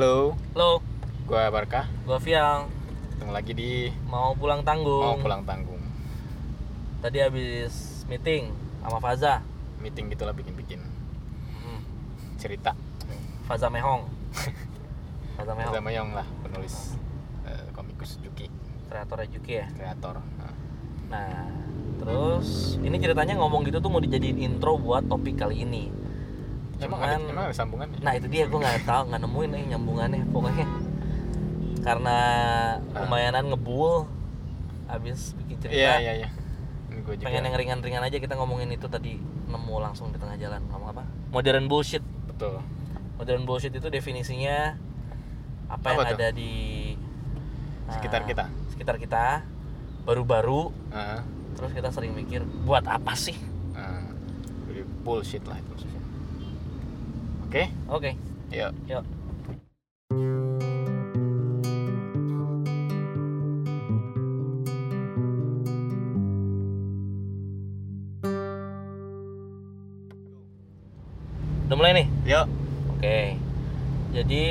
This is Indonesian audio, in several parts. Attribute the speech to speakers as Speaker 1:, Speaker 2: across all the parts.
Speaker 1: Halo,
Speaker 2: Halo,
Speaker 1: gua Barkah.
Speaker 2: gua Fiang.
Speaker 1: Ketemu lagi di
Speaker 2: Mau pulang tanggung.
Speaker 1: Mau Pulang Tanggung.
Speaker 2: Tadi habis meeting sama Faza.
Speaker 1: Meeting gitulah bikin-bikin
Speaker 2: Hmm,
Speaker 1: cerita.
Speaker 2: Faza Mehong. Faza Mehong.
Speaker 1: Sama Yong lah, penulis eh, komikus Juki,
Speaker 2: Kreator Juki ya.
Speaker 1: kreator. Nah,
Speaker 2: Nah, terus ini ceritanya ngomong gitu tuh mau dijadiin intro buat topik kali ini.
Speaker 1: Emang ada, emang ada sambungannya?
Speaker 2: Nah itu dia gue nggak tahu nggak nemuin nih nyambungannya pokoknya karena lumayanan ngebul habis bikin cerita
Speaker 1: Iya, iya, iya.
Speaker 2: Pengen yang ringan-ringan aja kita ngomongin itu tadi nemu langsung di tengah jalan ngomong apa modern bullshit
Speaker 1: Betul.
Speaker 2: modern bullshit itu definisinya apa, yang
Speaker 1: Apa tuh?
Speaker 2: ada di uh,
Speaker 1: Sekitar kita.
Speaker 2: sekitar kita baru-baru
Speaker 1: Ah,
Speaker 2: terus kita sering mikir buat apa sih
Speaker 1: ah. Jadi bullshit lah itu Oke,
Speaker 2: oke
Speaker 1: yuk.
Speaker 2: yuk udah mulai nih
Speaker 1: Yuk.
Speaker 2: Oke. Jadi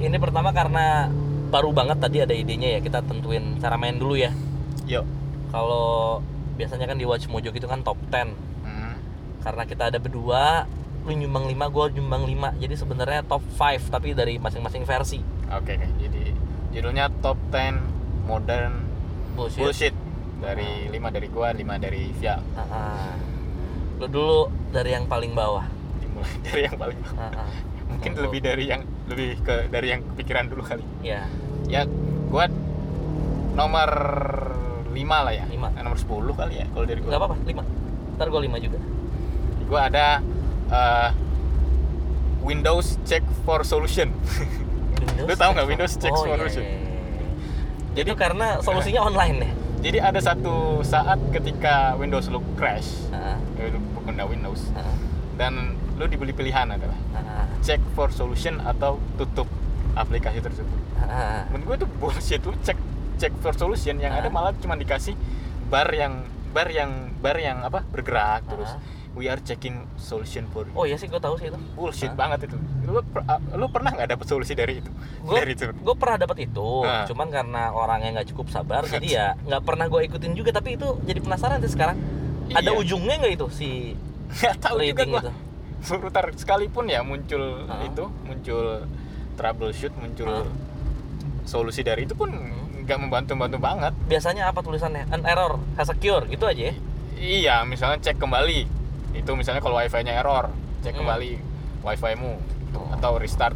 Speaker 2: ini pertama karena baru banget tadi ada idenya ya kita tentuin cara main dulu ya.
Speaker 1: Yuk.
Speaker 2: Kalau biasanya kan di Watch Mojo gitu kan top 10.
Speaker 1: Hmm.
Speaker 2: Karena kita ada berdua, lu nyumbang 5, gua nyumbang 5. Jadi sebenarnya top 5 tapi dari masing-masing versi.
Speaker 1: Oke, oke. Jadi judulnya Top 10 Modern
Speaker 2: Bullshit.
Speaker 1: Bullshit. Dari 5 dari gua, 5 dari Via.
Speaker 2: Ah, ah. Lu dulu dari yang paling bawah.
Speaker 1: Dimulai dari yang paling
Speaker 2: Ah, ah.
Speaker 1: mungkin
Speaker 2: Monggo.
Speaker 1: lebih dari yang lebih ke dari yang kepikiran dulu kali
Speaker 2: Ya,
Speaker 1: ya gua nomor 5 lah ya
Speaker 2: Lima.
Speaker 1: Eh, nomor 10 kali ya kalau dari
Speaker 2: nggak
Speaker 1: gua
Speaker 2: apa-apa, 5. Ntar gua 5 juga.
Speaker 1: gua ada eh, Windows check for solution
Speaker 2: Windows
Speaker 1: Lu tahu nggak
Speaker 2: Check
Speaker 1: Windows Check
Speaker 2: oh, iya,
Speaker 1: Solution?
Speaker 2: iya, iya.
Speaker 1: Jadi-
Speaker 2: itu karena solusinya online ya.
Speaker 1: jadi ada satu saat ketika Windows lu crash eh, lu pengguna Windows
Speaker 2: ah,
Speaker 1: dan lu dibeli pilihan adalah
Speaker 2: ah,
Speaker 1: check for solution atau tutup aplikasi tersebut
Speaker 2: ah.
Speaker 1: menurut gue itu bullshit lu cek cek for solution yang ada
Speaker 2: Ah.
Speaker 1: malah cuma dikasih bar yang bar yang bar yang apa bergerak terus
Speaker 2: Ah.
Speaker 1: We are checking solution for you.
Speaker 2: Oh iya sih gue tahu sih itu.
Speaker 1: bullshit
Speaker 2: Ah.
Speaker 1: banget itu lu per- ah, lu pernah nggak dapet solusi dari itu
Speaker 2: Gue
Speaker 1: dari itu
Speaker 2: gue pernah dapat itu,
Speaker 1: Ah.
Speaker 2: cuman karena orangnya nggak cukup sabar, jadi ya nggak pernah gue ikutin juga. Tapi itu jadi penasaran sih sekarang. Ada
Speaker 1: Iya.
Speaker 2: ujungnya nggak itu si
Speaker 1: nggak tahu juga gua
Speaker 2: itu?
Speaker 1: sebentar sekalipun ya muncul
Speaker 2: Ah.
Speaker 1: itu muncul troubleshoot muncul
Speaker 2: Ah.
Speaker 1: solusi dari itu pun nggak membantu bantu banget
Speaker 2: Biasanya apa tulisannya? An error has secure gitu aja ya.
Speaker 1: iya misalnya cek kembali itu misalnya kalau wifi-nya error cek
Speaker 2: Hmm.
Speaker 1: kembali wifi-mu
Speaker 2: Oh.
Speaker 1: atau restart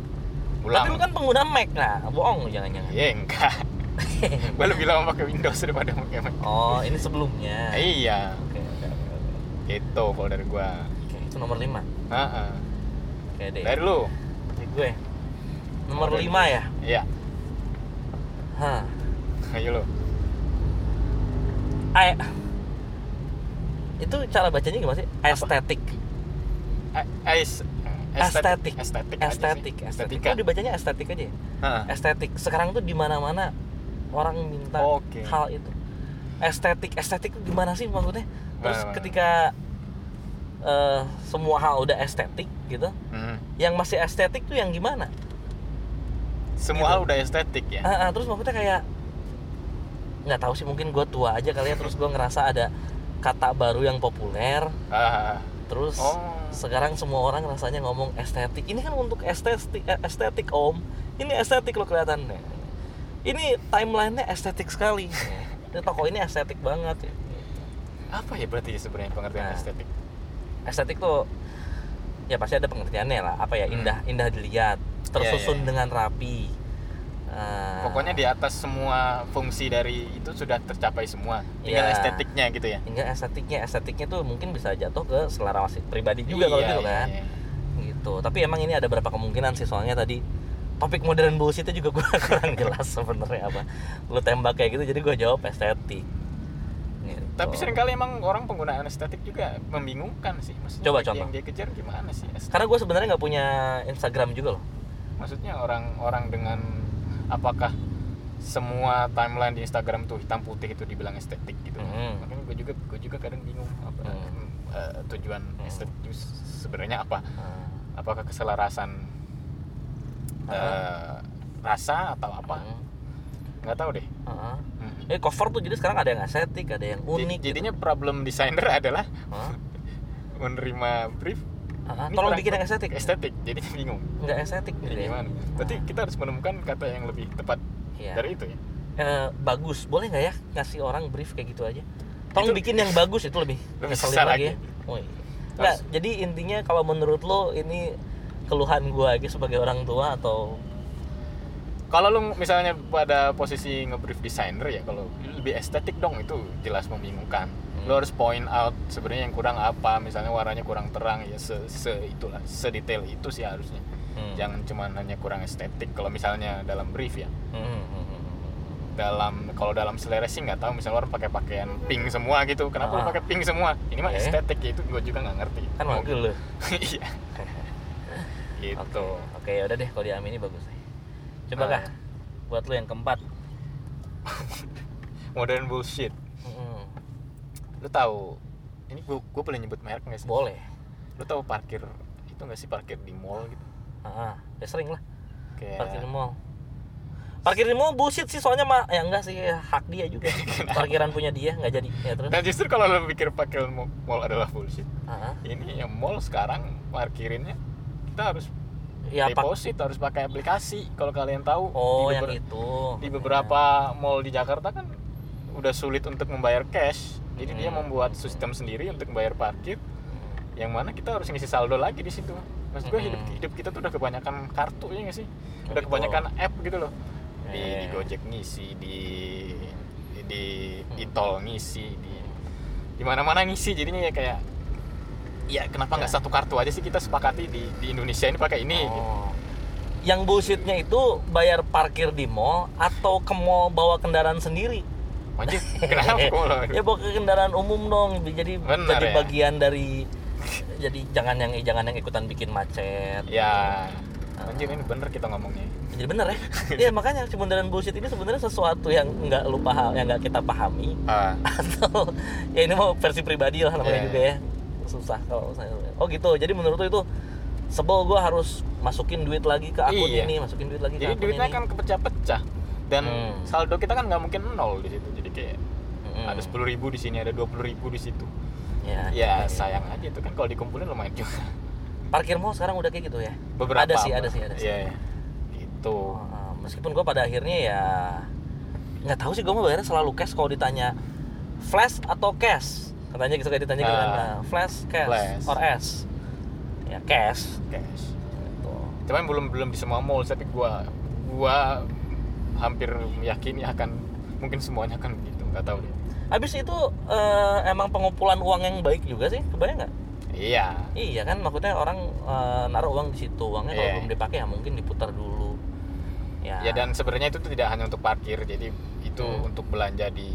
Speaker 1: ulang
Speaker 2: Tapi lu kan pengguna Mac nah, bohong jangan-jangan.
Speaker 1: Iya enggak. gue lebih lama pakai Windows daripada pakai Mac.
Speaker 2: Oh ini sebelumnya.
Speaker 1: Iya,
Speaker 2: Oke oke oke. oke.
Speaker 1: itu kalau dari gua.
Speaker 2: Oke, itu nomor 5
Speaker 1: Heeh.
Speaker 2: Oke deh.
Speaker 1: Dari lu.
Speaker 2: Dari gue. Nomor 5 ya.
Speaker 1: Iya.
Speaker 2: Hah.
Speaker 1: Ayo lu.
Speaker 2: Ay itu cara bacanya gimana sih? Estetik.
Speaker 1: Ais
Speaker 2: Estetik.
Speaker 1: Estetik.
Speaker 2: Estetik, estetik. Itu dibacanya estetik aja ya? Estetik sekarang tuh di mana mana orang minta hal itu estetik estetik itu gimana sih maksudnya terus ketika eh, semua hal udah estetik gitu
Speaker 1: Hmm.
Speaker 2: yang masih estetik tuh yang gimana
Speaker 1: Semua
Speaker 2: Gitu.
Speaker 1: hal udah estetik ya.
Speaker 2: Terus maksudnya kayak nggak tahu sih mungkin gue tua aja kali ya terus gue ngerasa ada kata baru yang populer
Speaker 1: Ah.
Speaker 2: terus
Speaker 1: Oh.
Speaker 2: sekarang semua orang rasanya ngomong estetik ini kan untuk estetik eh, estetik om ini estetik lo kelihatannya ini timelinenya estetik sekali ini toko ini estetik banget ya.
Speaker 1: Apa ya berarti sebenarnya pengertian
Speaker 2: Nah.
Speaker 1: estetik?
Speaker 2: estetik tuh ya pasti ada pengertiannya lah apa ya
Speaker 1: Hmm.
Speaker 2: indah indah dilihat tersusun
Speaker 1: iya, iya.
Speaker 2: dengan rapi Ah,
Speaker 1: Pokoknya di atas semua fungsi dari itu sudah tercapai semua. Tinggal
Speaker 2: Iya.
Speaker 1: estetiknya gitu ya.
Speaker 2: hingga estetiknya estetiknya tuh mungkin bisa jatuh ke selera masing pribadi juga kalau
Speaker 1: Iya,
Speaker 2: gitu
Speaker 1: iya,
Speaker 2: kan
Speaker 1: iya.
Speaker 2: gitu tapi emang ini ada berapa kemungkinan sih soalnya tadi topik modern bullshit juga gue kurang jelas sebenarnya apa lu tembak kayak gitu jadi gue jawab estetik Gitu.
Speaker 1: Tapi sering kali emang orang penggunaan estetik juga membingungkan sih. Maksudnya
Speaker 2: Coba
Speaker 1: yang
Speaker 2: contoh.
Speaker 1: dia kejar gimana sih? estetik?
Speaker 2: karena gue sebenarnya nggak punya Instagram juga loh
Speaker 1: Maksudnya orang-orang dengan apakah semua timeline di Instagram tuh hitam putih itu dibilang estetik gitu.
Speaker 2: Mhm.
Speaker 1: Makanya gue juga gue juga kadang bingung apa
Speaker 2: Hmm.
Speaker 1: eh, tujuan
Speaker 2: Hmm.
Speaker 1: estetik itu sebenarnya apa?
Speaker 2: Hmm.
Speaker 1: Apakah keselarasan eh, rasa atau apa
Speaker 2: Hmm.
Speaker 1: nggak tahu deh
Speaker 2: Heeh.
Speaker 1: Hmm.
Speaker 2: Eh cover tuh jadi sekarang ada yang estetik, ada yang
Speaker 1: Jadi-
Speaker 2: unik. gitu.
Speaker 1: jadinya problem designer adalah menerima brief Ini
Speaker 2: Tolong bikin yang estetik.
Speaker 1: estetik jadi bingung
Speaker 2: Enggak estetik gitu
Speaker 1: jadi
Speaker 2: ya.
Speaker 1: gimana berarti kita harus menemukan kata yang lebih tepat
Speaker 2: Iya.
Speaker 1: dari itu ya
Speaker 2: Eh, bagus, boleh nggak ya ngasih orang brief kayak gitu aja? Tolong
Speaker 1: Itu-
Speaker 2: bikin yang bagus itu lebih
Speaker 1: Lebih
Speaker 2: ngeselin lagi ya. Oh, iya. Nggak, jadi intinya kalau menurut lo ini keluhan gua aja sebagai orang tua atau
Speaker 1: kalau lu misalnya pada posisi ngebrief designer ya kalau lebih estetik dong itu jelas membingungkan
Speaker 2: Hmm.
Speaker 1: harus point out sebenarnya yang kurang apa misalnya warnanya kurang terang ya se, se itulah sedetail itu sih harusnya
Speaker 2: Hmm.
Speaker 1: jangan cuma hanya kurang estetik kalau misalnya dalam brief ya
Speaker 2: Hmm, hmm, hmm, hmm.
Speaker 1: dalam kalau dalam selera sih nggak tahu misalnya orang pakai pakaian pink semua gitu kenapa
Speaker 2: Ah.
Speaker 1: pakai pink semua ini mah
Speaker 2: Oke.
Speaker 1: estetik ya itu gue juga nggak ngerti
Speaker 2: kan wakil lo.
Speaker 1: iya gitu
Speaker 2: Oke, udah deh kalau diamini bagus. Coba
Speaker 1: Ah.
Speaker 2: kah buat lo yang keempat.
Speaker 1: modern bullshit
Speaker 2: Hmm,
Speaker 1: lu tahu ini gue gue boleh nyebut merek nggak sih
Speaker 2: boleh.
Speaker 1: lu tahu parkir itu nggak sih parkir di mall gitu
Speaker 2: Ah, ya sering lah
Speaker 1: kayak
Speaker 2: parkir di mall. Parkir di mall bullshit sih soalnya mah ya enggak sih hak dia juga. Parkiran punya dia nggak jadi. Ya terus.
Speaker 1: dan justru kalau lu pikir parkir mall adalah bullshit
Speaker 2: Ah,
Speaker 1: ini yang mall sekarang parkirinnya kita harus
Speaker 2: ya pak.
Speaker 1: deposit harus pakai aplikasi kalau kalian tahu
Speaker 2: Oh,
Speaker 1: di,
Speaker 2: yang itu.
Speaker 1: di beberapa mall di Jakarta kan udah sulit untuk membayar cash jadi dia
Speaker 2: Hmm.
Speaker 1: membuat sistem sendiri untuk membayar parkir yang mana kita harus ngisi saldo lagi di situ maksud gue hidup
Speaker 2: Hmm.
Speaker 1: hidup kita tuh udah kebanyakan kartu ya nggak sih udah kebanyakan app gitu loh di,
Speaker 2: Eh.
Speaker 1: di Gojek ngisi di di
Speaker 2: Hmm.
Speaker 1: e-tol ngisi di di mana-mana ngisi jadinya ya kayak ya kenapa nggak
Speaker 2: Ya.
Speaker 1: satu kartu aja sih kita sepakati di di Indonesia ini pakai ini gitu.
Speaker 2: Oh. Yang bullshitnya itu bayar parkir di mall atau ke mall bawa kendaraan sendiri.
Speaker 1: Anjir, kenapa
Speaker 2: ya bawa ke kendaraan umum dong. Jadi
Speaker 1: Benar
Speaker 2: jadi
Speaker 1: ya.
Speaker 2: bagian dari jadi jangan yang jangan yang ikutan bikin macet.
Speaker 1: Ya, anjir ini bener kita ngomongnya.
Speaker 2: Jadi bener ya. Iya makanya bundaran bullshit ini sebenarnya sesuatu yang nggak lu paham, yang nggak kita pahami
Speaker 1: Ah,
Speaker 2: atau ya ini mau versi pribadi lah namanya
Speaker 1: Iya.
Speaker 2: juga ya susah kalau saya oh gitu jadi menurut lu itu sebel gua harus masukin duit lagi ke akun
Speaker 1: Iya.
Speaker 2: ini masukin duit lagi ke
Speaker 1: jadi
Speaker 2: akun
Speaker 1: duitnya
Speaker 2: ini
Speaker 1: kan kepecah-pecah dan
Speaker 2: Hmm.
Speaker 1: saldo kita kan nggak mungkin nol di situ. Jadi kayak
Speaker 2: Mm-mm.
Speaker 1: ada sepuluh ribu di sini, ada dua puluh ribu di situ.
Speaker 2: ya,
Speaker 1: Ya
Speaker 2: gitu.
Speaker 1: sayang aja itu kan kalau dikumpulin lumayan juga.
Speaker 2: parkir mall sekarang udah kayak gitu ya
Speaker 1: Beberapa
Speaker 2: ada sih ada sih ada sih
Speaker 1: Iya, iya. Gitu.
Speaker 2: Oh, uh, meskipun gua pada akhirnya ya nggak tahu sih gua mau bayarnya selalu cash kalau ditanya flash atau cash katanya gitu kayak ditanya gitu kan
Speaker 1: Ah.
Speaker 2: nah, flash cash
Speaker 1: Flash.
Speaker 2: or S ya cash
Speaker 1: Cash.
Speaker 2: gitu.
Speaker 1: Cuman belum belum di semua mall, tapi gua gua hampir meyakini akan mungkin semuanya akan begitu, nggak tahu deh.
Speaker 2: Habis itu eh, emang pengumpulan uang yang baik juga sih, kebayang nggak?
Speaker 1: Iya.
Speaker 2: Iya kan, maksudnya orang eh, naruh uang di situ, uangnya kalau
Speaker 1: Iya.
Speaker 2: belum dipakai ya mungkin diputar dulu. Ya.
Speaker 1: Ya dan sebenarnya itu tidak hanya untuk parkir, jadi itu
Speaker 2: Hmm.
Speaker 1: untuk belanja di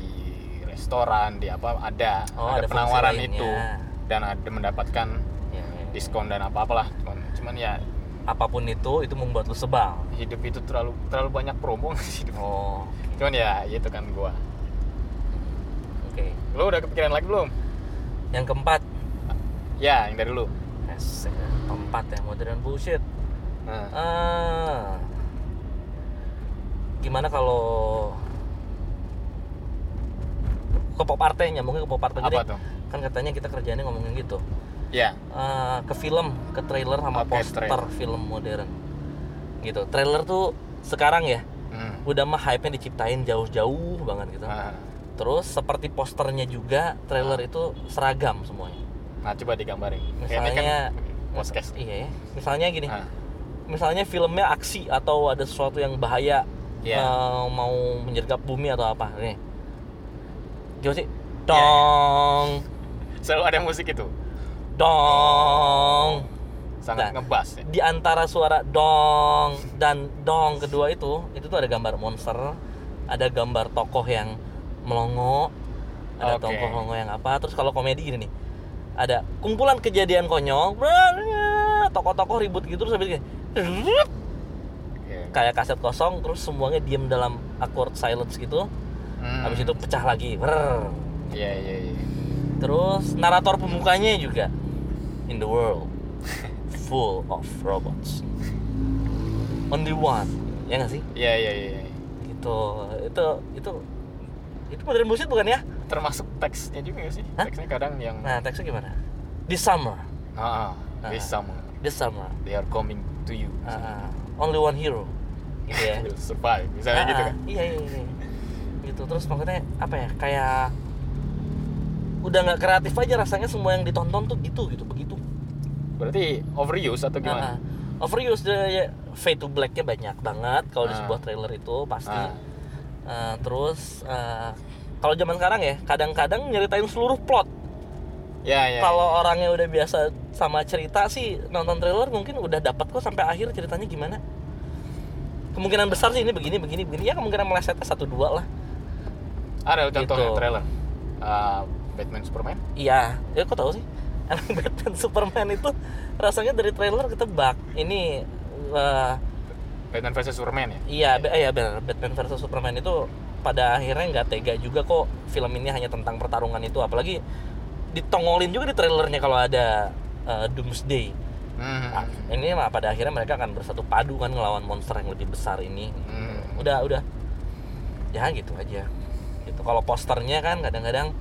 Speaker 1: restoran, di apa ada
Speaker 2: Oh,
Speaker 1: ada
Speaker 2: ada
Speaker 1: penawaran itu dan ada mendapatkan
Speaker 2: Ya, ya.
Speaker 1: diskon dan apa apalah. Cuman cuman ya
Speaker 2: apa pun itu, itu membuat lu sebal.
Speaker 1: hidup itu terlalu terlalu banyak promo sih hidup.
Speaker 2: Oh,
Speaker 1: Cuman ya itu kan gua.
Speaker 2: oke.
Speaker 1: Lo udah kepikiran lagi belum?
Speaker 2: Yang keempat,
Speaker 1: Ya, yang dari lu.
Speaker 2: yes, keempat ya modern bullshit.
Speaker 1: Nah,
Speaker 2: Ah, gimana kalau ke pop arte nyambungnya ke pop
Speaker 1: tuh?
Speaker 2: kan katanya kita kerjanya ngomongin gitu
Speaker 1: Ya,
Speaker 2: Eh, ke film, ke trailer sama
Speaker 1: Oke,
Speaker 2: poster
Speaker 1: trailer.
Speaker 2: film modern. Gitu. Trailer tuh sekarang ya
Speaker 1: hmm.
Speaker 2: udah mah hype-nya diciptain jauh-jauh banget gitu.
Speaker 1: Nah,
Speaker 2: Terus seperti posternya juga trailer itu seragam semuanya.
Speaker 1: nah, coba digambarin.
Speaker 2: Misalnya
Speaker 1: kan.
Speaker 2: Iya ya. Misalnya gini.
Speaker 1: Nah,
Speaker 2: Misalnya filmnya aksi atau ada sesuatu yang bahaya
Speaker 1: Iya.
Speaker 2: eh, mau menyergap bumi atau apa. Nih. Gimana sih?
Speaker 1: Iya,
Speaker 2: Dong.
Speaker 1: selalu ada musik itu.
Speaker 2: Dong.
Speaker 1: Sangat
Speaker 2: Nah.
Speaker 1: ngebas ya.
Speaker 2: di antara suara dong dan dong kedua itu itu tuh ada gambar monster ada gambar tokoh yang melongo ada
Speaker 1: Oke.
Speaker 2: tokoh melongo yang apa terus kalau komedi gini nih ada kumpulan kejadian konyol tokoh-tokoh ribut gitu terus habis
Speaker 1: Oke.
Speaker 2: kayak kaset kosong terus semuanya diem dalam awkward silence gitu
Speaker 1: Hmm.
Speaker 2: habis itu pecah lagi.
Speaker 1: Iya, iya, iya.
Speaker 2: terus narator pembukanya juga in the world full of robots only one ya nggak sih
Speaker 1: Iya iya iya. iya.
Speaker 2: gitu itu itu itu modern bullshit bukan ya
Speaker 1: Termasuk teksnya juga sih?
Speaker 2: Hah?
Speaker 1: Teksnya kadang yang
Speaker 2: nah teksnya gimana this summer
Speaker 1: ah, this
Speaker 2: Ah.
Speaker 1: summer
Speaker 2: this summer
Speaker 1: they are coming to you.
Speaker 2: ah, only one hero gitu ya
Speaker 1: will survive. Misalnya
Speaker 2: Ah,
Speaker 1: gitu
Speaker 2: ah,
Speaker 1: kan.
Speaker 2: iya iya iya gitu terus maksudnya apa ya kayak udah nggak kreatif aja rasanya semua yang ditonton tuh gitu gitu begitu
Speaker 1: Berarti overuse atau gimana?
Speaker 2: ah. overuse the ya, fade to blacknya banyak banget kalau di
Speaker 1: Ah.
Speaker 2: sebuah trailer itu pasti
Speaker 1: Ah.
Speaker 2: Ah, terus ah, kalau zaman sekarang ya kadang-kadang nyeritain seluruh plot
Speaker 1: Ya ya.
Speaker 2: kalau orangnya udah biasa sama cerita sih nonton trailer mungkin udah dapat kok sampai akhir ceritanya gimana kemungkinan besar sih ini begini begini begini ya kemungkinan melesetnya satu dua lah
Speaker 1: ada contohnya
Speaker 2: Gitu.
Speaker 1: trailer. Ah, Batman Superman.
Speaker 2: iya. Ya kok tahu sih? Emang Batman Superman itu rasanya dari trailer ketebak. Ini eh,
Speaker 1: Batman versus Superman ya.
Speaker 2: iya be- iya benar Batman versus Superman itu pada akhirnya nggak tega juga kok film ini hanya tentang pertarungan itu. Apalagi ditongolin juga di trailernya kalau ada eh, Doomsday.
Speaker 1: Hmm.
Speaker 2: Ah, ini mah pada akhirnya mereka akan bersatu padu kan ngelawan monster yang lebih besar ini.
Speaker 1: Hmm.
Speaker 2: udah udah. Ya gitu aja. Gitu. Kalau posternya kan kadang-kadang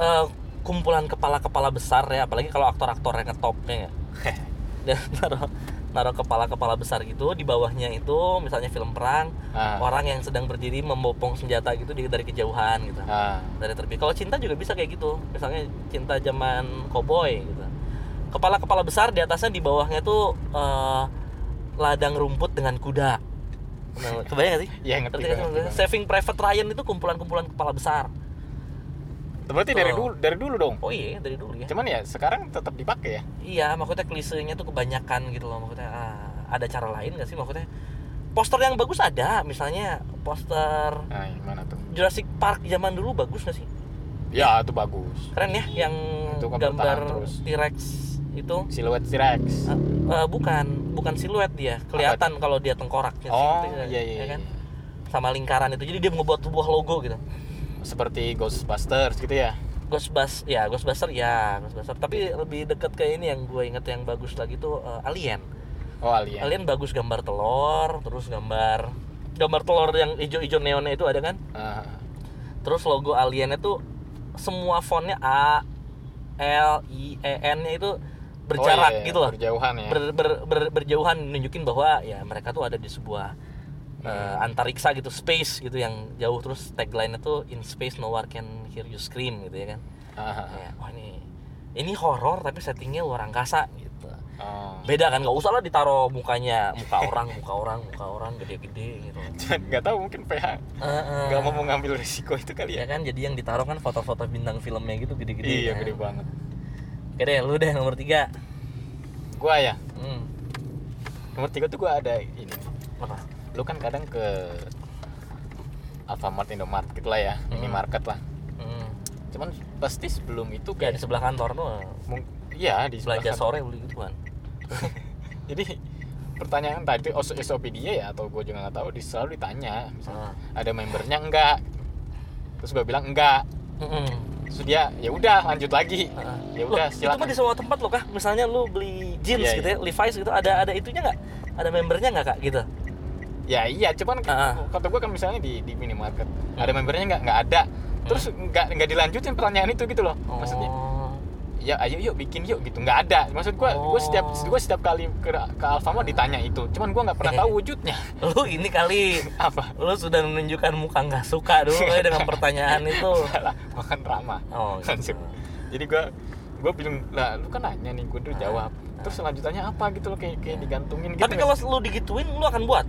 Speaker 2: eh, kumpulan kepala-kepala besar ya apalagi kalau aktor-aktor yang ngetopnya ya dan naruh naruh kepala-kepala besar gitu di bawahnya itu misalnya film perang
Speaker 1: Ah.
Speaker 2: orang yang sedang berdiri membopong senjata gitu di- dari kejauhan gitu
Speaker 1: Ah.
Speaker 2: dari terbit. Kalau cinta juga bisa kayak gitu. Misalnya cinta zaman koboi gitu. Kepala-kepala besar di atasnya di bawahnya tuh eh, ladang rumput dengan kuda. Nah, kebayang gak sih?
Speaker 1: Iya ngerti.
Speaker 2: Ngerti
Speaker 1: ngerti gua.
Speaker 2: Saving Private Ryan itu kumpulan-kumpulan kepala besar.
Speaker 1: Berarti dari dulu dari dulu dong.
Speaker 2: Oh iya dari dulu ya.
Speaker 1: Cuman ya sekarang tetap dipakai ya.
Speaker 2: Iya, maksudnya klisenya tuh kebanyakan gitu loh. Maksudnya ah, ada cara lain gak sih maksudnya? Poster yang bagus ada, misalnya poster
Speaker 1: Nah, mana tuh?
Speaker 2: Jurassic Park zaman dulu bagus gak sih?
Speaker 1: Ya, itu bagus.
Speaker 2: Keren ya yang
Speaker 1: Itu kan
Speaker 2: gambar. T-Rex itu
Speaker 1: Siluet T-Rex.
Speaker 2: Eh, eh, bukan, bukan siluet dia. Kelihatan kalau dia tengkoraknya sih,
Speaker 1: Oh,
Speaker 2: ya,
Speaker 1: iya iya.
Speaker 2: ya
Speaker 1: iya.
Speaker 2: kan? Sama lingkaran itu. Jadi dia ngebuat sebuah logo gitu.
Speaker 1: Seperti Ghostbusters gitu ya.
Speaker 2: Ghostbusters, ya Ghostbuster ya Ghostbuster. Tapi lebih deket ke ini yang gue inget yang bagus lagi tuh eh, Alien.
Speaker 1: Oh, Alien.
Speaker 2: Alien bagus gambar telur, terus gambar gambar telur yang hijau-hijau neonnya itu ada kan?
Speaker 1: Ah,
Speaker 2: Terus logo Aliennya tuh semua fontnya A, L, I, E, N-nya itu berjarak
Speaker 1: oh, iya,
Speaker 2: gitu loh.
Speaker 1: Berjauhan ya.
Speaker 2: ber, ber- ber- berjauhan nunjukin bahwa ya mereka tuh ada di sebuah Eh, antariksa gitu space gitu yang jauh terus tagline itu in space no one can hear you scream gitu ya kan
Speaker 1: Ah,
Speaker 2: ya, wah ini ini horor tapi settingnya luar angkasa gitu
Speaker 1: oh.
Speaker 2: beda kan nggak usah lah ditaruh mukanya muka orang muka orang muka orang gede-gede gitu
Speaker 1: nggak tahu mungkin PH
Speaker 2: Eh, eh.
Speaker 1: nggak mau mengambil risiko itu kali
Speaker 2: ya
Speaker 1: ya.
Speaker 2: kan jadi yang ditaruh kan foto-foto bintang filmnya gitu gede-gede
Speaker 1: Iya,
Speaker 2: kan.
Speaker 1: gede banget.
Speaker 2: oke deh lu deh nomor tiga
Speaker 1: Gua ya,
Speaker 2: hmm.
Speaker 1: nomor tiga tuh gua ada ini.
Speaker 2: apa
Speaker 1: Lu kan kadang ke Alfamart, Indomart gitu lah ya,
Speaker 2: Hmm.
Speaker 1: minimarket lah.
Speaker 2: hmm.
Speaker 1: Cuman pasti sebelum itu
Speaker 2: ya
Speaker 1: kayak
Speaker 2: di sebelah kantor tuh
Speaker 1: iya di sebelah
Speaker 2: belanja
Speaker 1: kantor.
Speaker 2: sore beli gituan
Speaker 1: Jadi pertanyaan tadi oh, SOP dia ya atau gue juga nggak tahu di selalu ditanya misalnya
Speaker 2: Ah.
Speaker 1: ada membernya enggak terus gue bilang enggak
Speaker 2: Mm-mm.
Speaker 1: terus dia ya udah lanjut lagi
Speaker 2: Ah.
Speaker 1: ya udah
Speaker 2: itu mah di semua tempat loh kah misalnya lu beli jeans
Speaker 1: Iya,
Speaker 2: gitu ya Levi's gitu ada ada itunya nggak ada membernya nggak kak gitu
Speaker 1: ya iya cuman
Speaker 2: Ah.
Speaker 1: kata gue kan misalnya di di minimarket ada membernya nggak nggak ada. Terus nggak nggak dilanjutin pertanyaan itu gitu loh maksudnya.
Speaker 2: Oh.
Speaker 1: Ya ayo yuk bikin yuk gitu. Nggak ada. Maksud gue gue setiap
Speaker 2: Oh.
Speaker 1: gue setiap kali ke ke Alfamart ditanya itu. Cuman gue nggak pernah tahu wujudnya.
Speaker 2: Lu ini kali.
Speaker 1: Apa?
Speaker 2: Lu sudah menunjukkan muka nggak suka dulu ya dengan pertanyaan itu.
Speaker 1: Salah makan ramah
Speaker 2: oh gitu.
Speaker 1: jadi gue gue bilang lah lu kan nanya nih gue tuh jawab. Terus selanjutannya apa gitu loh kayak kayak digantungin gitu
Speaker 2: tapi kalau lu digituin lu akan buat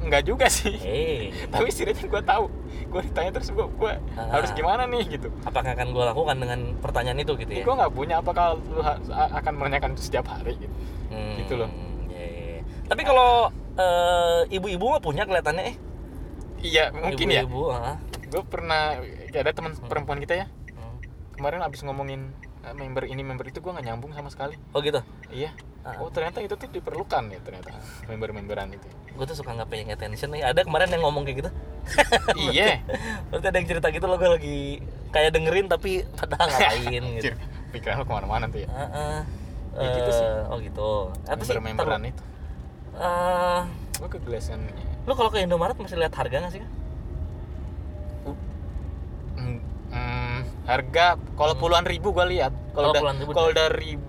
Speaker 1: nggak juga sih.
Speaker 2: Eh
Speaker 1: tapi setidaknya gue tahu. Gue ditanya terus gue gue
Speaker 2: Ah.
Speaker 1: harus gimana nih gitu.
Speaker 2: Apakah akan gue lakukan dengan pertanyaan itu gitu ya?
Speaker 1: Gue nggak punya. Apakah lu akan menanyakan itu setiap hari gitu.
Speaker 2: Hmm,
Speaker 1: gitu loh.
Speaker 2: iya, iya. tapi kalau eh, ibu-ibu mah punya kelihatannya eh?
Speaker 1: Iya mungkin ya.
Speaker 2: Ibu-ibu ah.
Speaker 1: gue pernah kayak ada teman perempuan kita ya.
Speaker 2: Hmm.
Speaker 1: kemarin abis ngomongin eh, member ini member itu gue nggak nyambung sama sekali.
Speaker 2: Oh gitu?
Speaker 1: Iya.
Speaker 2: Ah.
Speaker 1: oh ternyata itu tuh diperlukan ya ternyata. Member-memberan itu
Speaker 2: gue tuh suka nggak paying attention nih. Ada kemarin yang ngomong kayak gitu.
Speaker 1: Iya.
Speaker 2: Berarti ada yang cerita gitu loh gue lagi kayak dengerin tapi padahal ngapain gitu.
Speaker 1: Pikiran lu ke mana-mana tuh ya?
Speaker 2: Heeh.
Speaker 1: Ya gitu sih.
Speaker 2: Eh, oh gitu. Apa sih? Ntar
Speaker 1: itu.
Speaker 2: Lu- eh.
Speaker 1: Gue ke Glazen
Speaker 2: lu kalau ke Indomaret masih lihat harga nggak sih kan
Speaker 1: Hmm, hmm, harga kalau puluhan ribu gue lihat. Kalau
Speaker 2: Oh,
Speaker 1: udah kalau udah ribu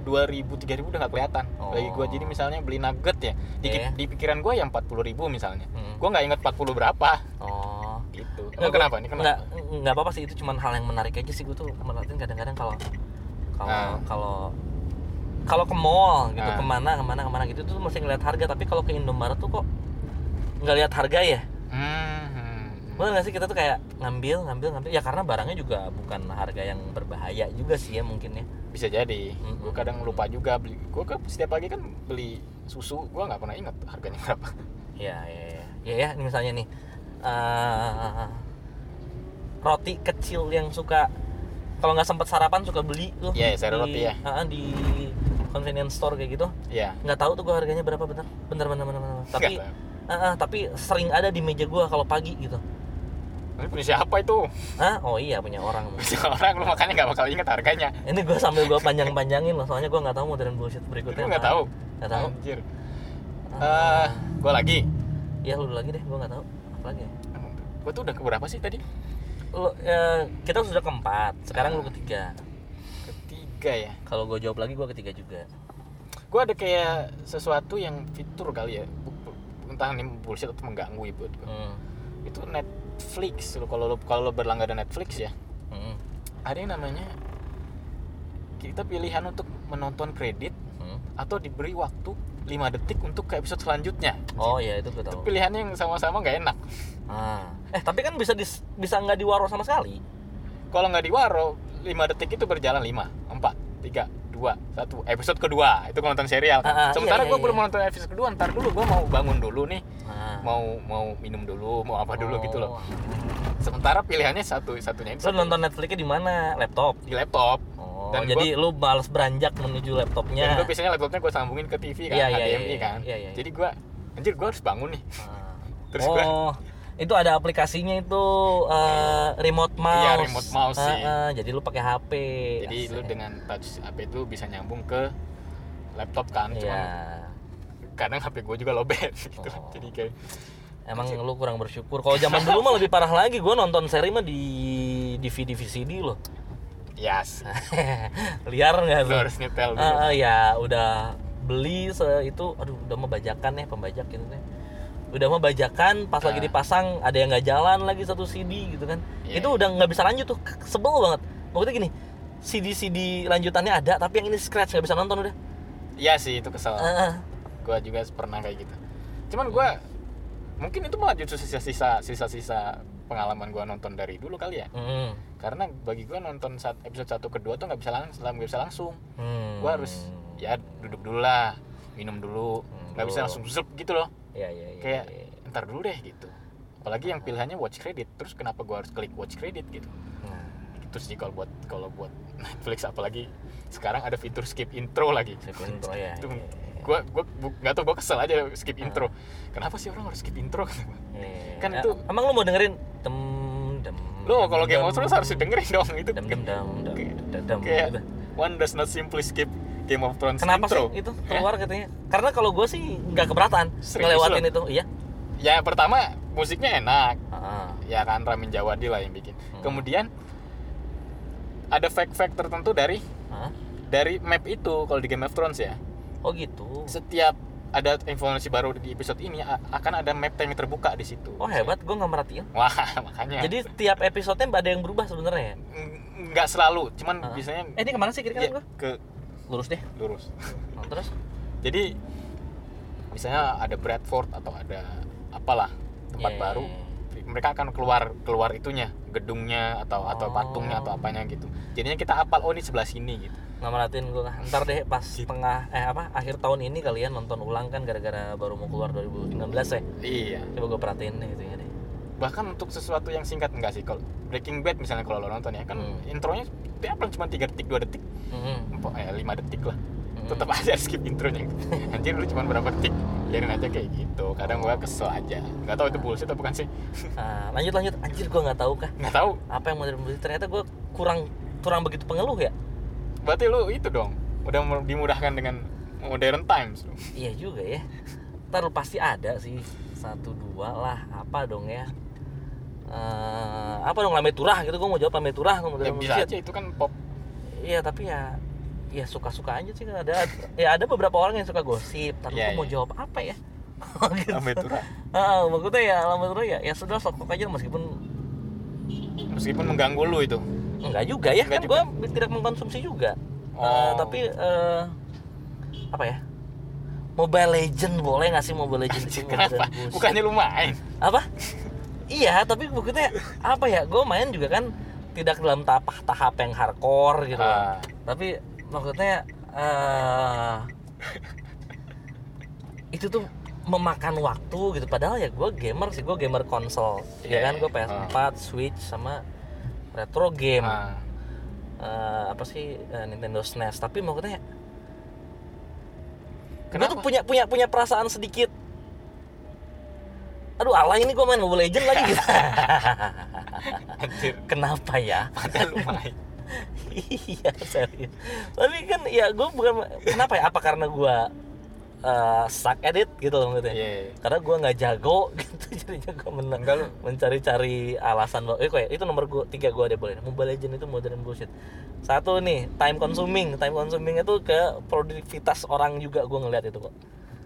Speaker 1: dua ribu tiga ribu udah nggak kelihatan
Speaker 2: Oh.
Speaker 1: bagi gue jadi misalnya beli nugget ya di,
Speaker 2: Iya.
Speaker 1: di pikiran gue yang empat puluh ribu misalnya
Speaker 2: Hmm.
Speaker 1: gue nggak inget 40 berapa
Speaker 2: oh
Speaker 1: gitu emang
Speaker 2: gua-
Speaker 1: kenapa ini kenapa
Speaker 2: nggak nggak apa-apa sih itu cuman hal yang menarik aja sih gue tuh merhatiin kadang-kadang kalau kalau
Speaker 1: Ah.
Speaker 2: kalau kalau ke mall gitu
Speaker 1: Ah.
Speaker 2: ke mana ke mana ke mana gitu tuh mesti ngeliat harga tapi kalau ke Indomaret tuh kok nggak lihat harga ya
Speaker 1: hmm.
Speaker 2: Bener gak sih kita tuh kayak ngambil ngambil ngambil? Ya karena barangnya juga bukan harga yang berbahaya juga sih ya mungkin ya.
Speaker 1: Bisa jadi.
Speaker 2: Mm-mm.
Speaker 1: gue kadang lupa juga beli. Gue kan setiap pagi kan beli susu. Gue nggak pernah ingat harganya berapa.
Speaker 2: Ya ya ya ya, ya ini misalnya nih. Eh, roti kecil yang suka kalau nggak sempat sarapan suka beli tuh.
Speaker 1: Iya, iya,
Speaker 2: di-
Speaker 1: roti ya.
Speaker 2: ah, di convenience store kayak gitu.
Speaker 1: Ya
Speaker 2: nggak tahu tuh gua harganya berapa bener. Bener bener bener, bener. tapi ah, ah, tapi sering ada di meja gua kalau pagi gitu
Speaker 1: ini punya siapa itu?
Speaker 2: Ah oh iya punya orang.
Speaker 1: Punya orang lu makanya nggak bakal ingat harganya.
Speaker 2: Ini gua sambil gua panjang panjangin loh soalnya gua nggak tahu modern bullshit berikutnya
Speaker 1: lu nggak tahu?
Speaker 2: Nggak tahu.
Speaker 1: Anjir.
Speaker 2: Ah.
Speaker 1: eh gue lagi.
Speaker 2: Ya lu lagi deh gua nggak tahu. Apa lagi? Ya?
Speaker 1: gue tuh udah ke berapa sih tadi?
Speaker 2: Lu ya, kita sudah keempat. Sekarang lu
Speaker 1: Ah.
Speaker 2: ketiga.
Speaker 1: Ketiga ya?
Speaker 2: Kalau gue jawab lagi gue ketiga juga.
Speaker 1: Gue ada kayak sesuatu yang fitur kali ya. Entah ini bullshit atau mengganggu ya buat gue
Speaker 2: hmm.
Speaker 1: itu Netflix lo kalau lo kalau lo berlangganan Netflix ya
Speaker 2: Hmm.
Speaker 1: ada yang namanya kita pilihan untuk menonton kredit
Speaker 2: Hmm.
Speaker 1: atau diberi waktu 5 detik untuk ke episode selanjutnya
Speaker 2: oh iya itu gue
Speaker 1: itu
Speaker 2: tahu
Speaker 1: pilihannya yang sama-sama nggak enak
Speaker 2: ah. eh tapi kan bisa dis, bisa nggak diwaro sama sekali
Speaker 1: kalau nggak diwaro 5 detik itu berjalan 5 4 3 2 1 episode kedua itu nonton serial kan?
Speaker 2: Ah, ah,
Speaker 1: sementara
Speaker 2: iya, iya,
Speaker 1: gue belum
Speaker 2: iya.
Speaker 1: nonton episode kedua ntar dulu gue mau bangun dulu nih. Mau mau minum dulu mau apa dulu
Speaker 2: Oh.
Speaker 1: gitu loh sementara pilihannya satu satunya itu
Speaker 2: lu nonton Netflixnya di mana laptop
Speaker 1: di laptop
Speaker 2: oh
Speaker 1: Dan
Speaker 2: jadi lu males beranjak menuju
Speaker 1: dan
Speaker 2: laptopnya
Speaker 1: gue biasanya laptopnya gue sambungin ke TV kan
Speaker 2: Iya, iya,
Speaker 1: HDMI
Speaker 2: iya,
Speaker 1: kan
Speaker 2: iya, iya.
Speaker 1: jadi gue anjir gue harus bangun nih
Speaker 2: Ah.
Speaker 1: terus gue
Speaker 2: oh itu ada aplikasinya itu eh, remote mouse
Speaker 1: Iya, remote mouse sih.
Speaker 2: Ah, ah, jadi lu pakai HP
Speaker 1: jadi lu
Speaker 2: Asik.
Speaker 1: dengan touch HP itu bisa nyambung ke laptop kan
Speaker 2: Iya.
Speaker 1: cuman kadang HP gue juga lowbat gitu
Speaker 2: Oh.
Speaker 1: jadi kayak
Speaker 2: Emang lu kurang bersyukur. Kalau zaman dulu mah lebih parah lagi. Gua nonton seri mah di DVD VCD loh.
Speaker 1: yes
Speaker 2: Liar nggak
Speaker 1: lu
Speaker 2: tuh?
Speaker 1: harus nyetel dulu
Speaker 2: ah, ya udah beli se itu, aduh udah mau bajakan ya pembajak gitu kan. Udah mau bajakan, pas lagi
Speaker 1: Ah.
Speaker 2: dipasang ada yang nggak jalan lagi satu CD gitu kan.
Speaker 1: Iya.
Speaker 2: Itu udah nggak bisa lanjut tuh, sebel banget. Maksudnya gini, CD CD lanjutannya ada, tapi yang ini scratch nggak bisa nonton udah.
Speaker 1: iya sih itu kesel
Speaker 2: ah.
Speaker 1: Gue juga pernah kayak gitu cuman gue mungkin itu malah justru sisa-sisa sisa-sisa pengalaman gue nonton dari dulu kali ya
Speaker 2: Hmm.
Speaker 1: karena bagi gue nonton saat episode 1 kedua tuh nggak bisa langsung nggak bisa langsung
Speaker 2: Hmm.
Speaker 1: gue harus ya duduk dulu lah minum dulu
Speaker 2: Hmm,
Speaker 1: nggak bisa
Speaker 2: dulu.
Speaker 1: langsung zup gitu loh
Speaker 2: Iya iya iya.
Speaker 1: kayak
Speaker 2: iya.
Speaker 1: ntar dulu deh gitu apalagi yang pilihannya watch credit terus kenapa gue harus klik watch credit gitu
Speaker 2: Nah.
Speaker 1: terus sih kalau buat kalau buat Netflix apalagi sekarang ada fitur skip intro lagi
Speaker 2: Skip intro ya.
Speaker 1: itu
Speaker 2: iya, iya.
Speaker 1: Gue gue nggak tau gue kesel aja skip
Speaker 2: Ah.
Speaker 1: intro kenapa sih orang harus skip intro
Speaker 2: Iya.
Speaker 1: Kan
Speaker 2: Ya,
Speaker 1: itu-
Speaker 2: emang lu mau dengerin tem dem
Speaker 1: lo kalau Game of Thrones harus dengerin dong itu
Speaker 2: dem dem dem dem dem,
Speaker 1: kayak
Speaker 2: gitu.
Speaker 1: one does not simply skip Game of Thrones
Speaker 2: Kenapa
Speaker 1: intro
Speaker 2: sih itu
Speaker 1: Eh,
Speaker 2: keluar katanya? Karena kalau gue sih nggak keberatan
Speaker 1: Serius
Speaker 2: ngelewatin itu. Iya.
Speaker 1: ya pertama musiknya enak
Speaker 2: Ah,
Speaker 1: ya kan Ramin Djawadi lah yang bikin
Speaker 2: Hmm.
Speaker 1: kemudian ada fact-fact tertentu dari
Speaker 2: ah.
Speaker 1: dari map itu kalau di Game of Thrones ya
Speaker 2: Oh gitu.
Speaker 1: setiap ada informasi baru di episode ini akan ada map time terbuka di situ
Speaker 2: Oh hebat, gue nggak merhatiin.
Speaker 1: wah makanya
Speaker 2: Jadi tiap episodenya ada yang berubah sebenarnya ya.
Speaker 1: Ng- nggak selalu cuman
Speaker 2: Ah.
Speaker 1: biasanya
Speaker 2: Eh ini ke mana sih kira-kira
Speaker 1: ya,
Speaker 2: gue?
Speaker 1: ke
Speaker 2: Lurus deh.
Speaker 1: lurus
Speaker 2: Nah, terus?
Speaker 1: jadi misalnya ada Bradford atau ada apalah tempat
Speaker 2: Iya,
Speaker 1: baru
Speaker 2: iya,
Speaker 1: mereka akan keluar keluar itunya gedungnya atau atau
Speaker 2: Oh.
Speaker 1: patungnya atau apanya gitu jadinya kita apal oh ini sebelah sini gitu
Speaker 2: Nggak merhatiin gue. Ntar deh pas
Speaker 1: Gitu.
Speaker 2: tengah eh apa akhir tahun ini kalian nonton ulang kan gara-gara baru mau keluar 2019 ya.
Speaker 1: iya
Speaker 2: Coba gue perhatiin deh itu ya deh.
Speaker 1: bahkan untuk sesuatu yang singkat enggak sih kalau Breaking Bad misalnya kalau lo nonton ya kan
Speaker 2: Hmm.
Speaker 1: intronya dia apa cuma 3 detik 2 detik. Empat- eh, 5 detik lah. Tetap aja skip intronya. Anjir lu cuma berapa detik? Biarin aja kayak gitu. Kadang gua kesel aja. Nggak tahu itu bullshit atau bukan sih.
Speaker 2: Nah, lanjut lanjut. Anjir gue nggak tahu kah?
Speaker 1: Nggak tahu.
Speaker 2: Apa yang modern musik ternyata gue kurang kurang begitu pengeluh ya?
Speaker 1: Berarti lu itu dong. Udah mu- dimudahkan dengan modern times. Lu.
Speaker 2: iya juga ya. Ntar lu pasti ada sih. Satu dua lah. Apa dong ya? Eh, apa dong? Lambe turah gitu. Gue mau jawab lambe turah. Gue mau
Speaker 1: ya
Speaker 2: jawab
Speaker 1: bisa
Speaker 2: bullshit.
Speaker 1: aja. Itu kan pop.
Speaker 2: Iya tapi ya ya suka-suka aja sih ada ya ada beberapa orang yang suka gosip tapi
Speaker 1: Iya,
Speaker 2: gue mau
Speaker 1: iya.
Speaker 2: jawab apa ya? Gitu.
Speaker 1: Lambe turah.
Speaker 2: Ah, maksudnya ya lama turah ya ya sudah sok aja meskipun
Speaker 1: meskipun mengganggu lu itu.
Speaker 2: Enggak juga ya
Speaker 1: Enggak
Speaker 2: kan gue tidak mengkonsumsi juga. Eh,
Speaker 1: Oh.
Speaker 2: tapi eh, apa ya? Mobile Legend boleh nggak sih? Mobile Legend itu
Speaker 1: kenapa? bukannya lu main?
Speaker 2: Apa? Iya tapi maksudnya apa ya? Gue main juga kan tidak dalam tahap tahap yang hardcore gitu.
Speaker 1: Ah.
Speaker 2: tapi maksudnya eh itu tuh memakan waktu gitu. Padahal ya gue gamer sih gue gamer konsol. Ya
Speaker 1: Iya,
Speaker 2: kan? Gue
Speaker 1: iya.
Speaker 2: PS4 Switch sama retro game.
Speaker 1: Ah.
Speaker 2: Eh, apa sih eh, Nintendo SNES tapi maksudnya gue
Speaker 1: Kenapa?
Speaker 2: tuh punya punya punya perasaan sedikit. Aduh alay ini gue main Mobile Legend lagi. Gitu kenapa ya?
Speaker 1: Padahal lu main
Speaker 2: iya serius. Tapi kan ya gue bukan kenapa ya? Apa karena gue uh, suck edit gitu loh maksudnya?
Speaker 1: Iya.
Speaker 2: karena gue nggak jago gitu jadinya gue
Speaker 1: lu.
Speaker 2: mencari-cari alasan bahwa eh ya? Itu nomor gua tiga gue deh boleh. Mobile Legend itu modern bullshit. Satu nih time consuming. Time consuming itu ke produktivitas orang juga gue ngeliat itu kok.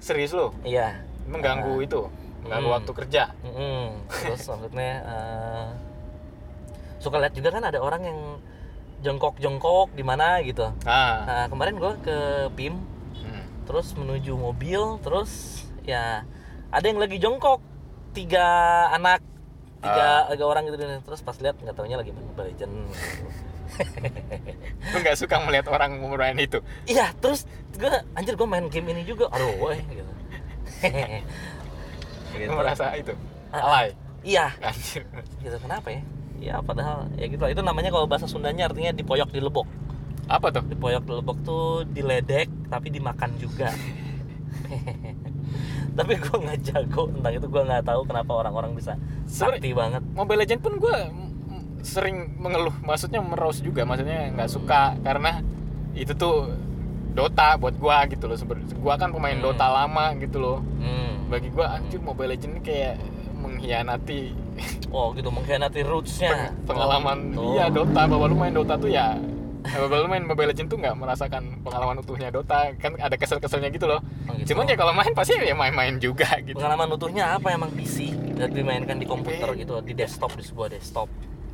Speaker 1: Serius lu?
Speaker 2: Iya.
Speaker 1: Mengganggu itu? Mengganggu
Speaker 2: Hmm.
Speaker 1: waktu kerja?
Speaker 2: Mm-mm. terus maksudnya eh, suka lihat juga kan ada orang yang jongkok-jongkok di mana gitu.
Speaker 1: Ah.
Speaker 2: Nah kemarin gue ke PIM
Speaker 1: Hmm.
Speaker 2: terus menuju mobil terus ya ada yang lagi jongkok tiga anak tiga, tiga orang gitu. Terus pas lihat nggak taunya lagi main Mobile Legend
Speaker 1: lu nggak suka melihat orang main itu?
Speaker 2: Iya terus gue anjir gue main game ini juga. Aduh woy gitu. Gitu.
Speaker 1: merasa itu?
Speaker 2: Ah,
Speaker 1: alay?
Speaker 2: Iya.
Speaker 1: Anjir.
Speaker 2: Gitu kenapa ya ya padahal ya gitu lah. itu namanya kalau bahasa Sundanya artinya dipoyok di lebok
Speaker 1: apa tuh?
Speaker 2: Dipoyok di lebok tuh diledek tapi dimakan juga. Tapi gue nggak jago tentang itu. Gue nggak tahu kenapa orang-orang bisa
Speaker 1: Sebenernya-
Speaker 2: sakti banget.
Speaker 1: Mobile Legend pun gue sering mengeluh. Maksudnya merose juga. Maksudnya nggak suka. Karena itu tuh Dota buat gua gitu loh. Sebenarnya gua kan pemain
Speaker 2: Hmm.
Speaker 1: Dota lama gitu loh.
Speaker 2: Hmm.
Speaker 1: bagi gua anjir Mobile Legend ini kayak mengkhianati
Speaker 2: oh gitu mengkhianati rootsnya
Speaker 1: peng- pengalaman
Speaker 2: Oh,
Speaker 1: iya
Speaker 2: gitu.
Speaker 1: Dota bahwa lu main Dota tuh ya lu main Mobile Legend tuh nggak merasakan pengalaman utuhnya Dota kan ada kesel-keselnya gitu loh
Speaker 2: Oh, gitu.
Speaker 1: cuman ya kalau main pasti ya main-main juga gitu
Speaker 2: pengalaman utuhnya apa emang PC dan dimainkan di komputer
Speaker 1: Eh.
Speaker 2: gitu di desktop di sebuah desktop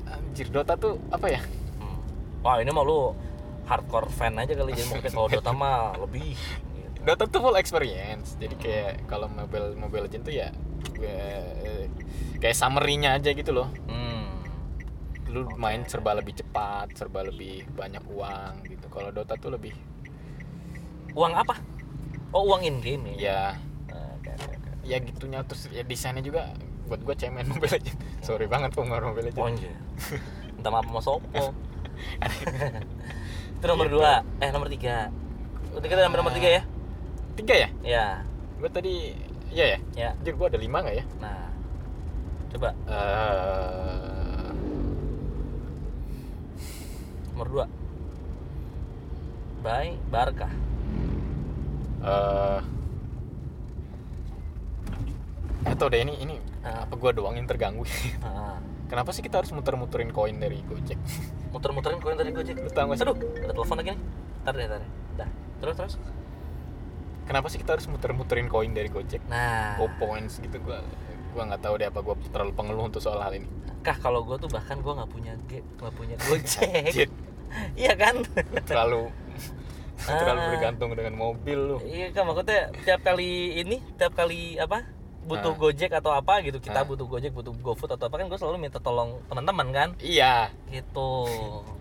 Speaker 1: anjir Dota tuh apa ya
Speaker 2: Hmm. wah ini mah lu hardcore fan aja kali jadi mungkin kalau Dota mah lebih.
Speaker 1: Dota tuh full experience. Jadi kayak kalau Mobile Mobile Legend tuh ya kayak summary-nya aja gitu loh.
Speaker 2: Hmm.
Speaker 1: lu main serba lebih cepat serba lebih banyak uang gitu. Kalau Dota tuh lebih
Speaker 2: uang apa? Oh uang in game ya?
Speaker 1: Ya.
Speaker 2: Oke, oke.
Speaker 1: ya gitunya terus ya desainnya juga buat gue cemen Mobile Legend sorry banget penggemar Mobile
Speaker 2: Oh,
Speaker 1: Legend
Speaker 2: anjir. minta maaf sama Sopo. Itu nomor
Speaker 1: Gitu.
Speaker 2: dua. Eh nomor tiga. Udah kita nomor nomor tiga ya
Speaker 1: tiga ya?
Speaker 2: Ya
Speaker 1: gue tadi iya ya?
Speaker 2: Ya
Speaker 1: anjir gue ada lima nggak ya?
Speaker 2: Nah coba.
Speaker 1: Eh,
Speaker 2: nomor dua. Bye Barkah
Speaker 1: eh. Atau deh ini ini
Speaker 2: Ah.
Speaker 1: apa gue doang yang terganggu?
Speaker 2: Ah,
Speaker 1: kenapa sih kita harus muter-muterin koin dari Gojek?
Speaker 2: Muter-muterin koin dari Gojek?
Speaker 1: Lu tau gak sih?
Speaker 2: Aduh ada telepon lagi nih. Ntar deh ntar deh. Dah. Terus terus
Speaker 1: kenapa sih kita harus muter-muterin koin dari Gojek?
Speaker 2: Nah.
Speaker 1: Oh points gitu gua gua nggak tahu deh apa gua terlalu pengeluh untuk soal hal ini.
Speaker 2: Kah kalau gue tuh bahkan gue nggak punya G nggak punya Gojek. Iya kan?
Speaker 1: Terlalu terlalu
Speaker 2: Ah.
Speaker 1: bergantung dengan mobil lu.
Speaker 2: Iya kan maksudnya tiap kali ini tiap kali apa butuh
Speaker 1: Ah.
Speaker 2: Gojek atau apa gitu kita
Speaker 1: Ah.
Speaker 2: butuh Gojek butuh GoFood atau apa kan gue selalu minta tolong teman-teman kan?
Speaker 1: Iya.
Speaker 2: Gitu.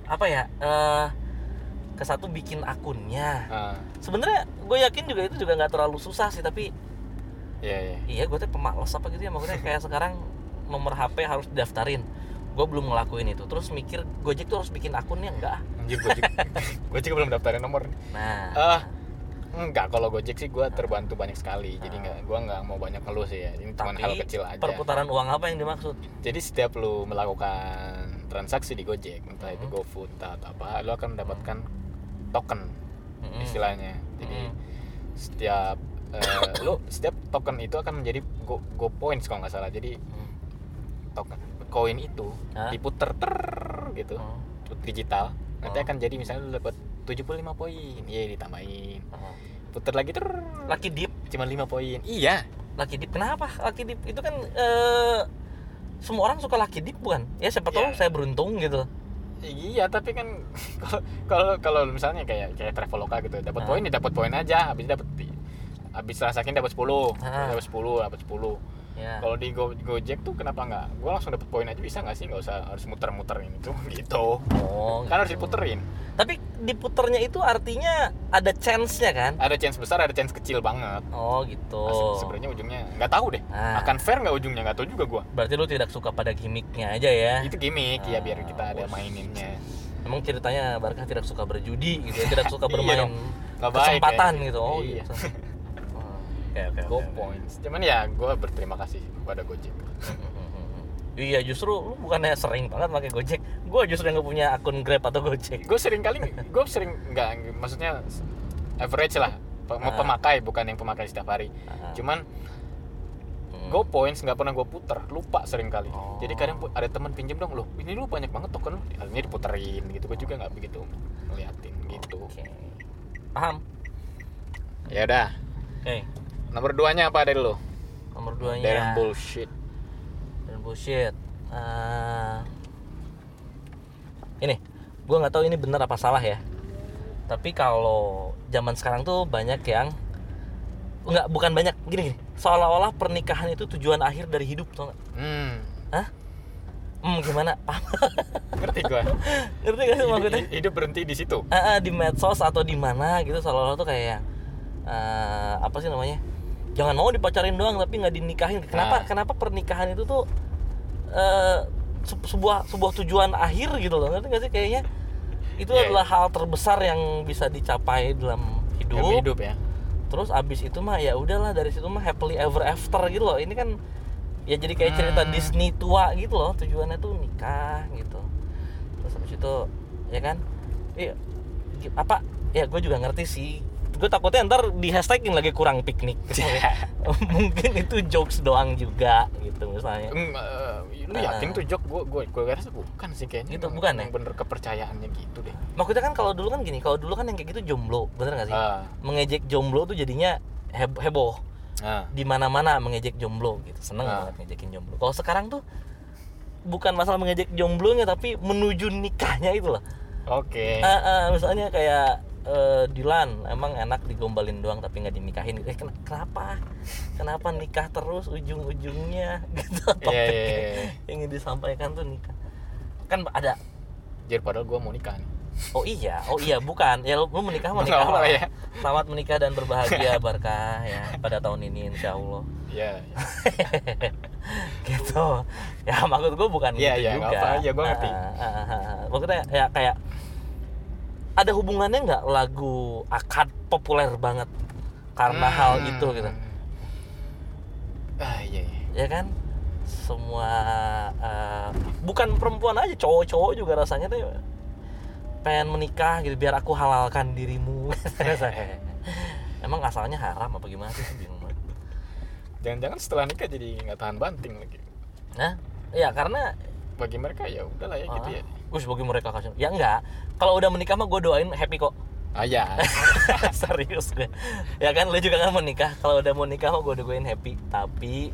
Speaker 2: Apa ya eh ke satu bikin akunnya.
Speaker 1: Ah,
Speaker 2: sebenarnya gue yakin juga itu juga nggak terlalu susah sih tapi
Speaker 1: iya iya.
Speaker 2: iya gue tuh pemalas apa gitu ya maksudnya kayak sekarang nomor HP harus didaftarin. Gue belum ngelakuin itu terus mikir Gojek tuh harus bikin akunnya enggak?
Speaker 1: Anjir Gojek. Gojek belum daftarin nomor
Speaker 2: nah.
Speaker 1: Ah enggak kalau Gojek sih gua terbantu banyak sekali jadi
Speaker 2: Ah.
Speaker 1: nggak gua nggak mau banyak ngeluh sih ya ini cuma hal kecil aja.
Speaker 2: perputaran uang apa yang dimaksud?
Speaker 1: Jadi setiap lu melakukan transaksi di Gojek entah itu
Speaker 2: Mhm.
Speaker 1: GoFood entah atau apa lu akan mendapatkan token
Speaker 2: Mm-mm.
Speaker 1: istilahnya jadi
Speaker 2: Mm-mm.
Speaker 1: setiap eh, lu setiap token itu akan menjadi go, go points kalau nggak salah jadi
Speaker 2: Hmm.
Speaker 1: token koin itu
Speaker 2: Hah?
Speaker 1: diputer ter gitu
Speaker 2: Oh.
Speaker 1: digital nanti
Speaker 2: Oh.
Speaker 1: akan jadi misalnya lu dapat 75 poin iya ditambahin
Speaker 2: Oh.
Speaker 1: puter lagi ter
Speaker 2: Lucky dip,
Speaker 1: cuma 5 poin iya
Speaker 2: lucky dip. Kenapa? Lucky dip itu kan eh, semua orang suka lucky dip bukan? Ya siapa tahu
Speaker 1: Iya.
Speaker 2: saya beruntung gitu.
Speaker 1: Iya tapi kan kalau kalau kalau misalnya kayak kayak traveloka gitu dapat
Speaker 2: Ah.
Speaker 1: poin ya dapat poin aja habis dapat habis transaksi dapat 10
Speaker 2: Ah.
Speaker 1: dapat 10 dapat 10
Speaker 2: Ya.
Speaker 1: kalau di Go, Gojek tuh kenapa nggak gue langsung dapat poin aja bisa nggak sih nggak usah harus muter-muter ini tuh gitu
Speaker 2: Oh,
Speaker 1: kan harus
Speaker 2: gitu.
Speaker 1: diputerin
Speaker 2: Tapi diputernya itu artinya ada chance-nya kan?
Speaker 1: ada chance besar ada chance kecil banget
Speaker 2: Oh gitu.
Speaker 1: Nah, sebenarnya ujungnya nggak tahu deh
Speaker 2: Ah.
Speaker 1: akan fair nggak ujungnya nggak tahu juga gue
Speaker 2: Berarti lu tidak suka pada gimmicknya aja ya?
Speaker 1: itu gimmick ya biar
Speaker 2: Ah,
Speaker 1: kita ada
Speaker 2: bos.
Speaker 1: maininnya
Speaker 2: Emang ceritanya Barkah tidak suka berjudi gitu ya? Tidak suka
Speaker 1: Iya
Speaker 2: bermain
Speaker 1: dong. Nggak baik
Speaker 2: kesempatan
Speaker 1: kayak
Speaker 2: gitu. Oh
Speaker 1: Iya.
Speaker 2: gitu. Oke oke
Speaker 1: go
Speaker 2: oke.
Speaker 1: points cuman ya gue berterima kasih kepada Gojek
Speaker 2: Iya justru lu bukannya sering banget pakai Gojek. Gue justru nggak punya akun Grab atau Gojek.
Speaker 1: gue sering kali gue sering nggak maksudnya average lah pe-
Speaker 2: Ah.
Speaker 1: pemakai bukan yang pemakai setiap hari
Speaker 2: Ah.
Speaker 1: cuman
Speaker 2: Hmm.
Speaker 1: Go points nggak pernah gue puter, lupa sering kali.
Speaker 2: Oh.
Speaker 1: Jadi kadang ada teman pinjem dong, loh ini lu banyak banget token lu, akhirnya diputerin gitu. Gue juga nggak begitu ngeliatin gitu.
Speaker 2: Oke. Paham?
Speaker 1: Ya udah,
Speaker 2: Oke.
Speaker 1: Nomor duanya apa dari lu?
Speaker 2: Nomor duanya.
Speaker 1: Darren bullshit.
Speaker 2: Dan bullshit. Ah. ini, gue nggak tahu ini benar apa salah ya. Tapi kalau zaman sekarang tuh banyak yang nggak bukan banyak gini gini. Seolah-olah pernikahan itu tujuan akhir dari hidup, nggak?
Speaker 1: Hmm,
Speaker 2: Hmm, gimana? Paham?
Speaker 1: ngerti gue.
Speaker 2: Ngerti gak sih maksudnya?
Speaker 1: Hidup berhenti di situ.
Speaker 2: Ah, ah, di medsos atau di mana gitu seolah-olah tuh kayak eh, apa sih namanya? Jangan mau dipacarin doang tapi nggak dinikahin. Kenapa?
Speaker 1: Ah.
Speaker 2: Kenapa pernikahan itu tuh se- sebuah sebuah tujuan akhir gitu loh. Ngerti gak sih kayaknya? Itu
Speaker 1: Iya,
Speaker 2: adalah hal terbesar yang bisa dicapai dalam hidup.
Speaker 1: Hidup, hidup ya.
Speaker 2: Terus abis itu mah ya udahlah dari situ mah happily ever after gitu loh. Ini kan ya jadi kayak cerita
Speaker 1: Hmm.
Speaker 2: Disney tua gitu loh. Tujuannya tuh nikah gitu. Terus habis itu ya kan? Iya. Apa? Ya gue juga ngerti sih. Gue takutnya ntar di hashtagin lagi kurang piknik. Mungkin itu jokes doang juga gitu misalnya.
Speaker 1: Eng, eh, lu yakin
Speaker 2: Ah.
Speaker 1: tuh jok gue gue gue rasa bukan sih kayaknya Emang-
Speaker 2: bukan
Speaker 1: emang bener kepercayaannya gitu deh
Speaker 2: Maksudnya kan kalau dulu kan gini, kalau dulu kan yang kayak gitu jomblo, bener gak sih?
Speaker 1: ah
Speaker 2: Mengejek jomblo tuh jadinya heb- heboh.
Speaker 1: ah
Speaker 2: di mana-mana mengejek jomblo gitu seneng
Speaker 1: Ah.
Speaker 2: banget ngejekin jomblo kalau sekarang tuh bukan masalah mengejek jomblonya tapi menuju nikahnya itu loh
Speaker 1: oke
Speaker 2: Ah, ah, misalnya kayak eh, Dilan emang enak digombalin doang tapi nggak dinikahin gitu. Eh, ken- kenapa kenapa nikah terus ujung-ujungnya gitu
Speaker 1: Iya, iya, iya, iya.
Speaker 2: yang ingin disampaikan tuh nikah kan ada
Speaker 1: Jir padahal gue mau nikah nih
Speaker 2: oh iya oh iya bukan ya lu, menikah mau nikah
Speaker 1: ya.
Speaker 2: selamat menikah dan berbahagia berkah ya pada tahun ini insya Allah
Speaker 1: Iya, iya.
Speaker 2: gitu ya maksud gue bukan
Speaker 1: Iya,
Speaker 2: gitu
Speaker 1: iya,
Speaker 2: juga
Speaker 1: iya, gua ngerti.
Speaker 2: Ah, ah, ah, ah. maksudnya ya kayak ada hubungannya nggak lagu akad populer banget? Karena hal
Speaker 1: Hmm.
Speaker 2: itu gitu.
Speaker 1: Ah iya, iya.
Speaker 2: ya kan? Semua eh, bukan perempuan aja cowok-cowok juga rasanya tuh pengen menikah gitu biar aku halalkan dirimu. Emang asalnya haram apa gimana sih? Bingung banget.
Speaker 1: jangan-jangan setelah nikah jadi nggak tahan banting lagi.
Speaker 2: Nah ya karena
Speaker 1: bagi mereka ya udahlah ya gitu ya
Speaker 2: Gus bagi mereka kasih. Ya enggak. Kalau udah menikah mah gue doain happy kok.
Speaker 1: ah ya
Speaker 2: Serius gue. Ya kan lu juga kan mau nikah. Kalau udah mau nikah mah gue doain happy. Tapi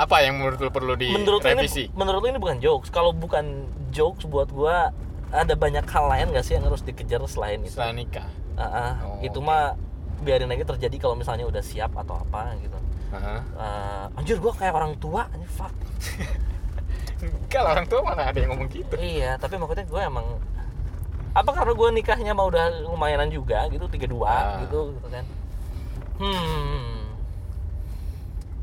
Speaker 1: apa yang menurut lu perlu
Speaker 2: menurut lu ini menurut lu ini bukan jokes. Kalau bukan jokes buat gue ada banyak hal lain gak sih yang harus dikejar selain itu?
Speaker 1: setelah nikah
Speaker 2: Ah, ah.
Speaker 1: Oh,
Speaker 2: itu
Speaker 1: oke.
Speaker 2: mah biarin aja terjadi kalau misalnya udah siap atau apa gitu.
Speaker 1: Aha.
Speaker 2: Eh, anjir gue kayak orang tua, anjir, fuck.
Speaker 1: enggak lah orang tua mana ada yang ngomong gitu
Speaker 2: Iya, tapi maksudnya gue emang apa karena gue nikahnya mah udah lumayanan juga gitu tiga dua
Speaker 1: Ah.
Speaker 2: gitu gitu kan. Hmm.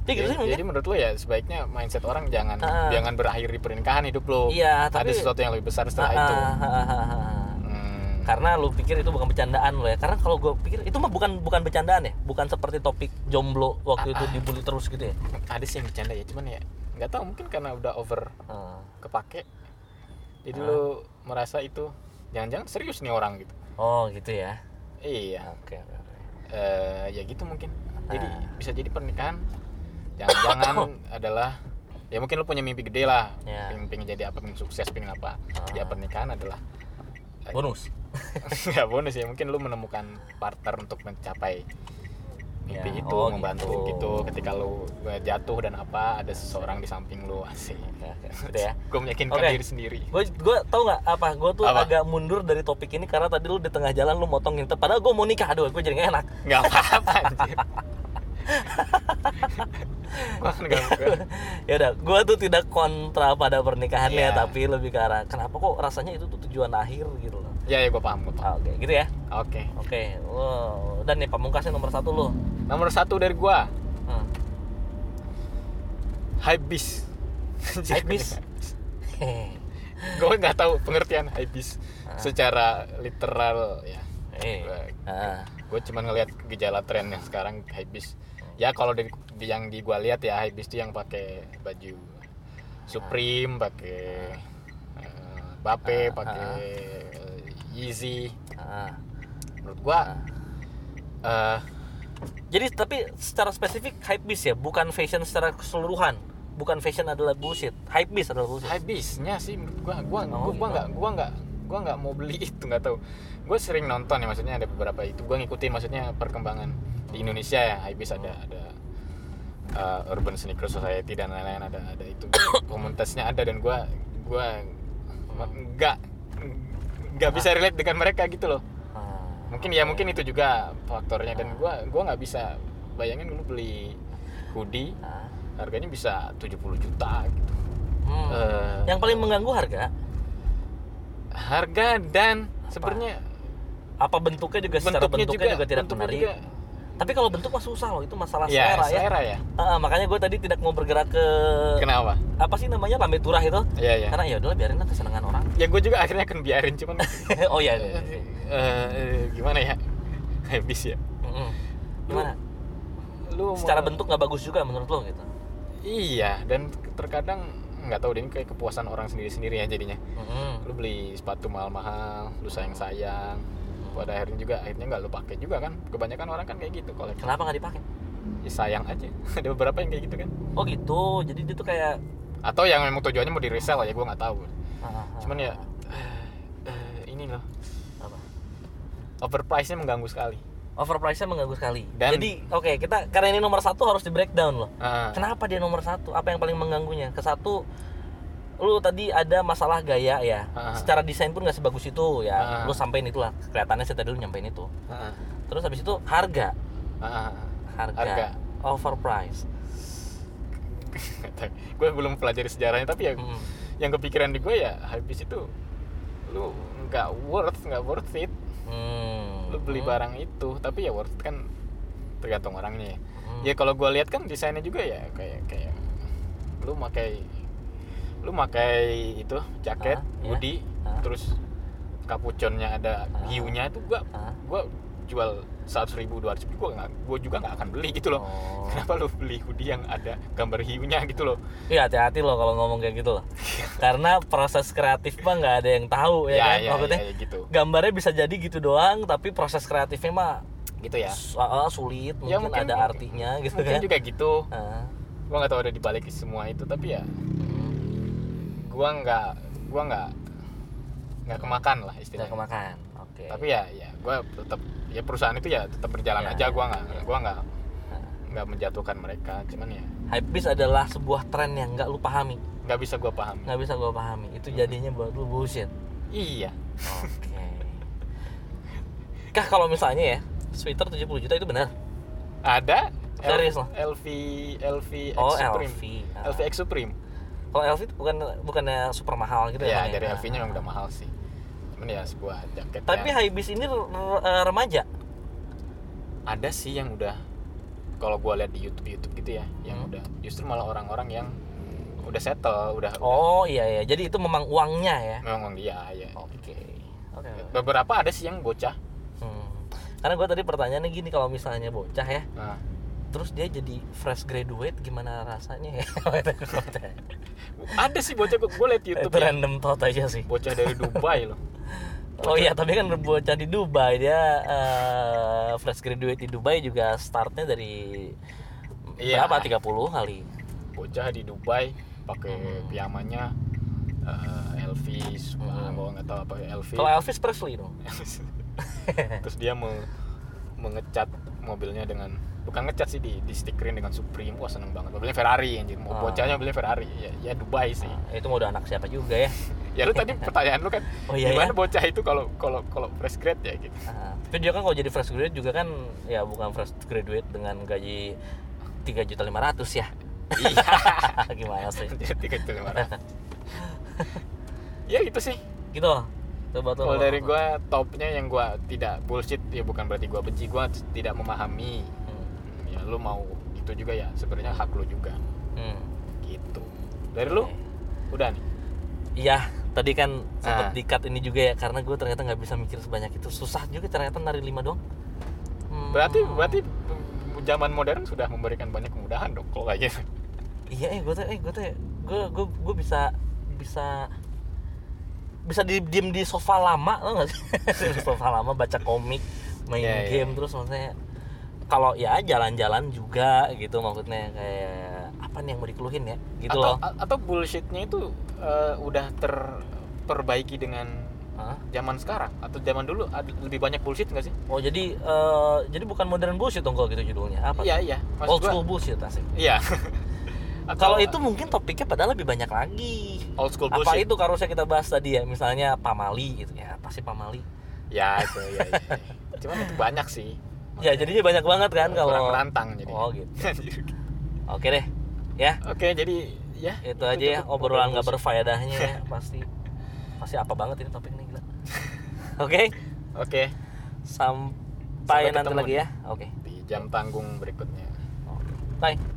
Speaker 2: Ya gitu
Speaker 1: jadi,
Speaker 2: mungkin.
Speaker 1: menurut lu ya sebaiknya mindset orang jangan
Speaker 2: Ah.
Speaker 1: jangan berakhir di pernikahan hidup lu
Speaker 2: Iya,
Speaker 1: ada
Speaker 2: tapi
Speaker 1: sesuatu yang lebih besar setelah
Speaker 2: Ah,
Speaker 1: itu
Speaker 2: ah, ah, ah.
Speaker 1: Hmm.
Speaker 2: Karena lu pikir itu bukan bercandaan lo ya. Karena kalau gue pikir itu mah bukan bukan bercandaan ya, bukan seperti topik jomblo waktu itu dibully terus gitu ya.
Speaker 1: ada sih yang bercanda ya cuman ya nggak tahu mungkin karena udah over
Speaker 2: Ah.
Speaker 1: kepake jadi
Speaker 2: Ah.
Speaker 1: lu merasa itu jangan-jangan serius nih orang gitu
Speaker 2: Oh gitu ya.
Speaker 1: iya
Speaker 2: Oke. oke, oke.
Speaker 1: Eh, ya gitu mungkin jadi
Speaker 2: Ah.
Speaker 1: bisa jadi pernikahan jangan-jangan adalah ya mungkin lu punya mimpi gede lah
Speaker 2: Ya.
Speaker 1: pengen, pengen jadi apa pengen sukses pengen apa
Speaker 2: Ah.
Speaker 1: ya pernikahan adalah
Speaker 2: bonus
Speaker 1: nggak bonus ya mungkin lu menemukan partner untuk mencapai mimpi
Speaker 2: Ya,
Speaker 1: itu
Speaker 2: oh
Speaker 1: membantu
Speaker 2: gitu.
Speaker 1: gitu. ketika lu eh, jatuh dan apa ada seseorang di samping lu asik
Speaker 2: Oke, oke. Gitu ya
Speaker 1: gue meyakinkan
Speaker 2: Oke.
Speaker 1: diri sendiri
Speaker 2: gue gue tau nggak apa gue tuh
Speaker 1: Apa?
Speaker 2: agak mundur dari topik ini karena tadi lu di tengah jalan lu motong ngintip padahal gue mau nikah aduh gue jadi gak enak
Speaker 1: nggak apa-apa
Speaker 2: ya udah gue tuh tidak kontra pada pernikahannya
Speaker 1: Iya.
Speaker 2: tapi lebih ke arah kenapa kok rasanya itu tuh tujuan akhir gitu loh
Speaker 1: ya ya gue paham gue paham
Speaker 2: Ah, oke gitu ya
Speaker 1: oke
Speaker 2: oke wow. dan nih pamungkasnya nomor satu lo
Speaker 1: nomor satu dari gua
Speaker 2: hmm.
Speaker 1: Hypebeast
Speaker 2: Hypebeast?
Speaker 1: gue nggak tahu pengertian Hypebeast
Speaker 2: Ah.
Speaker 1: secara literal ya
Speaker 2: eh ah.
Speaker 1: gue cuma ngelihat gejala tren yang sekarang Hypebeast ya kalau dari di yang di gua lihat ya Hypebeast itu yang pakai baju Supreme pakai eh, Bape
Speaker 2: Ah,
Speaker 1: pakai eh, Yeezy
Speaker 2: Ah.
Speaker 1: menurut gua eh
Speaker 2: jadi tapi secara spesifik hype beast ya bukan fashion secara keseluruhan. Bukan fashion adalah bullshit. Hype beast adalah bullshit.
Speaker 1: Hypebeastnya sih menurut gua gua
Speaker 2: Oh,
Speaker 1: gua, gua
Speaker 2: gitu.
Speaker 1: nggak gua nggak gua nggak mau beli itu nggak tahu. Gue sering nonton ya maksudnya ada beberapa itu. Gua ngikutin maksudnya perkembangan di Indonesia ya. Hypebeast ada ada uh, Urban Sneaker Society dan lain-lain ada ada itu. Komunitasnya ada dan gua gua nggak nggak bisa relate dengan mereka gitu loh. Mungkin ya mungkin itu juga faktornya. Dan gua gua nggak bisa bayangin dulu beli hoodie
Speaker 2: Ah.
Speaker 1: harganya bisa 70 juta gitu.
Speaker 2: Hmm.
Speaker 1: Eh,
Speaker 2: yang paling mengganggu harga?
Speaker 1: Harga dan sebenarnya
Speaker 2: apa bentuknya juga secara
Speaker 1: bentuknya,
Speaker 2: bentuknya juga, tidak
Speaker 1: bentuknya
Speaker 2: menarik?
Speaker 1: juga
Speaker 2: tapi kalau bentuk mah susah loh itu masalah
Speaker 1: ya
Speaker 2: selera ya.
Speaker 1: selera ya.
Speaker 2: Ah, makanya gue tadi tidak mau bergerak ke
Speaker 1: kenapa?
Speaker 2: Apa sih namanya? Lambe turah itu.
Speaker 1: Ya ya
Speaker 2: karena ya udahlah biarin lah kesenangan orang.
Speaker 1: Ya gue juga akhirnya akan biarin cuman
Speaker 2: oh iya,
Speaker 1: eh,
Speaker 2: iya, iya.
Speaker 1: eh, gimana ya? Habis ya.
Speaker 2: Mm-mm. gimana?
Speaker 1: lu
Speaker 2: secara
Speaker 1: mau-
Speaker 2: bentuk nggak bagus juga menurut lo gitu.
Speaker 1: Iya dan terkadang nggak tahu deh ini kayak kepuasan orang sendiri-sendiri ya jadinya.
Speaker 2: Mm-mm.
Speaker 1: lu beli sepatu mahal-mahal lu sayang-sayang pada akhirnya juga akhirnya nggak lu pakai juga kan. Kebanyakan orang kan kayak gitu koleksi
Speaker 2: kenapa nggak dipakai?
Speaker 1: Ya sayang aja. Ada beberapa yang kayak gitu kan.
Speaker 2: Oh gitu. Jadi dia tuh kayak
Speaker 1: atau yang memang tujuannya mau di resell ya gue nggak tahu.
Speaker 2: Ah, ah,
Speaker 1: cuman ya
Speaker 2: ah.
Speaker 1: eh, ini loh.
Speaker 2: Apa?
Speaker 1: Overprice nya mengganggu sekali.
Speaker 2: Overprice nya mengganggu sekali.
Speaker 1: Dan-
Speaker 2: jadi oke kita karena ini nomor satu harus di breakdown loh.
Speaker 1: Ah,
Speaker 2: kenapa dia nomor satu? Apa yang paling mengganggunya? Ke satu lu tadi ada masalah gaya ya
Speaker 1: Ah.
Speaker 2: secara desain pun nggak sebagus itu ya
Speaker 1: Ah.
Speaker 2: lu sampein itulah kelihatannya sih tadi lu nyampein itu
Speaker 1: ah,
Speaker 2: terus habis itu harga
Speaker 1: ah.
Speaker 2: harga,
Speaker 1: Harga.
Speaker 2: overprice
Speaker 1: gue belum pelajari sejarahnya tapi ya
Speaker 2: Hmm.
Speaker 1: yang kepikiran di gue ya habis itu lu nggak worth nggak worth it
Speaker 2: Hmm.
Speaker 1: lu beli
Speaker 2: Hmm.
Speaker 1: barang itu tapi ya worth it kan tergantung orangnya ya
Speaker 2: Hmm.
Speaker 1: ya kalau gue lihat kan desainnya juga ya kayak kayak lu makai lu makai itu jaket
Speaker 2: iya.
Speaker 1: hoodie
Speaker 2: Ah.
Speaker 1: terus kapuconnya ada
Speaker 2: Ah.
Speaker 1: hiunya itu gua
Speaker 2: Ah.
Speaker 1: gua jual seratus ribu dua ribu gua nggak gua juga nggak akan beli gitu loh
Speaker 2: Oh.
Speaker 1: kenapa lu beli hoodie yang ada gambar hiunya gitu loh
Speaker 2: Iya hati-hati loh kalau ngomong kayak gitu loh. Karena proses kreatif mah nggak ada yang tahu ya, kan. Maksudnya
Speaker 1: ya, gitu
Speaker 2: gambarnya bisa jadi gitu doang, tapi proses kreatifnya mah
Speaker 1: gitu ya
Speaker 2: ah, sulit, mungkin,
Speaker 1: Ya, mungkin-
Speaker 2: ada artinya gitu
Speaker 1: mungkin
Speaker 2: kan.
Speaker 1: juga gitu
Speaker 2: Ah.
Speaker 1: gua nggak tahu ada di balik semua itu tapi ya gua nggak gua nggak nggak kemakan lah istilahnya
Speaker 2: kemakan. Oke.
Speaker 1: tapi ya ya gua tetap ya perusahaan itu ya tetap berjalan
Speaker 2: Ya,
Speaker 1: aja gua nggak
Speaker 2: ya.
Speaker 1: gua nggak nggak menjatuhkan mereka cuman ya
Speaker 2: Hypebeast adalah sebuah tren yang nggak lu pahami,
Speaker 1: nggak bisa gua pahami
Speaker 2: nggak bisa gua pahami. Itu jadinya buat lu bullshit.
Speaker 1: iya
Speaker 2: Oke. Kah kalau misalnya ya, sweater 70 juta itu benar?
Speaker 1: ada
Speaker 2: Serius
Speaker 1: L-
Speaker 2: loh?
Speaker 1: LV LV X
Speaker 2: Oh,
Speaker 1: Supreme
Speaker 2: LV.
Speaker 1: LV X Supreme
Speaker 2: Kalau LV itu bukan bukannya super mahal gitu
Speaker 1: ya
Speaker 2: emang
Speaker 1: dari
Speaker 2: Ah.
Speaker 1: LV nya memang udah mahal sih cuman ya sebuah jaket
Speaker 2: Tapi
Speaker 1: yang-
Speaker 2: Hypebeast ini eh, remaja.
Speaker 1: ada sih yang udah kalau gua lihat di YouTube YouTube gitu ya yang
Speaker 2: Hmm.
Speaker 1: udah justru malah orang-orang yang udah settle udah udah-
Speaker 2: Oh iya ya, jadi itu memang uangnya ya.
Speaker 1: memang dia ya
Speaker 2: Oke. Oke.
Speaker 1: beberapa ada sih yang bocah
Speaker 2: Hmm. Karena gue tadi pertanyaannya gini kalau misalnya bocah ya,
Speaker 1: nah,
Speaker 2: terus dia jadi fresh graduate gimana rasanya ya?
Speaker 1: ada sih bocah gua liat YouTube
Speaker 2: itu
Speaker 1: ya,
Speaker 2: random thought aja sih.
Speaker 1: bocah dari Dubai loh
Speaker 2: Oh iya, tapi kan bocah di Dubai dia eh, fresh graduate di Dubai juga startnya dari
Speaker 1: Iya.
Speaker 2: berapa? 30 kali.
Speaker 1: bocah di Dubai pakai piamanya eh, Elvis wah gua nggak tahu apa Elvis
Speaker 2: Kalau Elvis Presley dong.
Speaker 1: terus dia me- mengecat mobilnya dengan bukan ngecat sih di di stikerin dengan Supreme wah seneng banget mobilnya Ferrari anjir mau
Speaker 2: Ah.
Speaker 1: bocahnya mobilnya Ferrari ya, ya Dubai sih
Speaker 2: Itu mau udah anak siapa juga ya.
Speaker 1: ya lu tadi pertanyaan lu kan
Speaker 2: Oh iya
Speaker 1: gimana
Speaker 2: ya.
Speaker 1: bocah itu kalau kalau kalau fresh grad ya gitu
Speaker 2: Ah, tapi dia kan kalau jadi fresh graduate juga kan ya bukan fresh graduate dengan gaji tiga juta lima ratus ya.
Speaker 1: iya
Speaker 2: Gimana sih?
Speaker 1: jadi gitu marah ya itu sih
Speaker 2: Gitu.
Speaker 1: Kalau dari gua topnya yang gua tidak bullshit ya bukan berarti gua benci gua tidak memahami lu mau itu juga ya sebenarnya hak lu juga
Speaker 2: Hmm.
Speaker 1: gitu dari lu udah nih
Speaker 2: Iya, tadi kan sempat
Speaker 1: Ah.
Speaker 2: di-cut ini juga ya karena gue ternyata nggak bisa mikir sebanyak itu. Susah juga ternyata nari lima doang. Hmm.
Speaker 1: berarti berarti zaman modern sudah memberikan banyak kemudahan dong kalau kayak gitu
Speaker 2: Iya, eh gue tuh eh gue tuh gue gue gue bisa bisa bisa di, diem di sofa lama tau gak sih? di sofa lama baca komik, main
Speaker 1: Iya, iya.
Speaker 2: game terus maksudnya kalau ya jalan-jalan juga gitu maksudnya kayak apa nih yang mau dikeluhin ya gitu
Speaker 1: atau
Speaker 2: loh.
Speaker 1: atau bullshitnya itu eh, udah terperbaiki dengan
Speaker 2: Hah?
Speaker 1: zaman sekarang atau zaman dulu ada lebih banyak bullshit nggak sih
Speaker 2: Oh jadi eh, jadi bukan modern bullshit dong kalau gitu judulnya apa?
Speaker 1: iya
Speaker 2: tuh?
Speaker 1: iya
Speaker 2: Old
Speaker 1: gua-
Speaker 2: school bullshit asik.
Speaker 1: iya
Speaker 2: Kalau itu mungkin topiknya padahal lebih banyak lagi.
Speaker 1: old school
Speaker 2: Apa
Speaker 1: bullshit
Speaker 2: itu harusnya kita bahas tadi ya, misalnya pamali gitu ya, pasti pamali.
Speaker 1: ya itu ya, ya, ya. cuman itu banyak sih
Speaker 2: Ya jadinya banyak banget kan
Speaker 1: Kurang
Speaker 2: kalau.
Speaker 1: menantang jadi
Speaker 2: Oh gitu. Oke deh, ya
Speaker 1: oke jadi ya
Speaker 2: itu aja ya obrolan nggak berfaedahnya ya pasti pasti apa banget ini topik ini gila. Oke,
Speaker 1: oke
Speaker 2: sampai
Speaker 1: Sampai
Speaker 2: nanti lagi ya. Oke.
Speaker 1: di jam tanggung berikutnya
Speaker 2: Bye.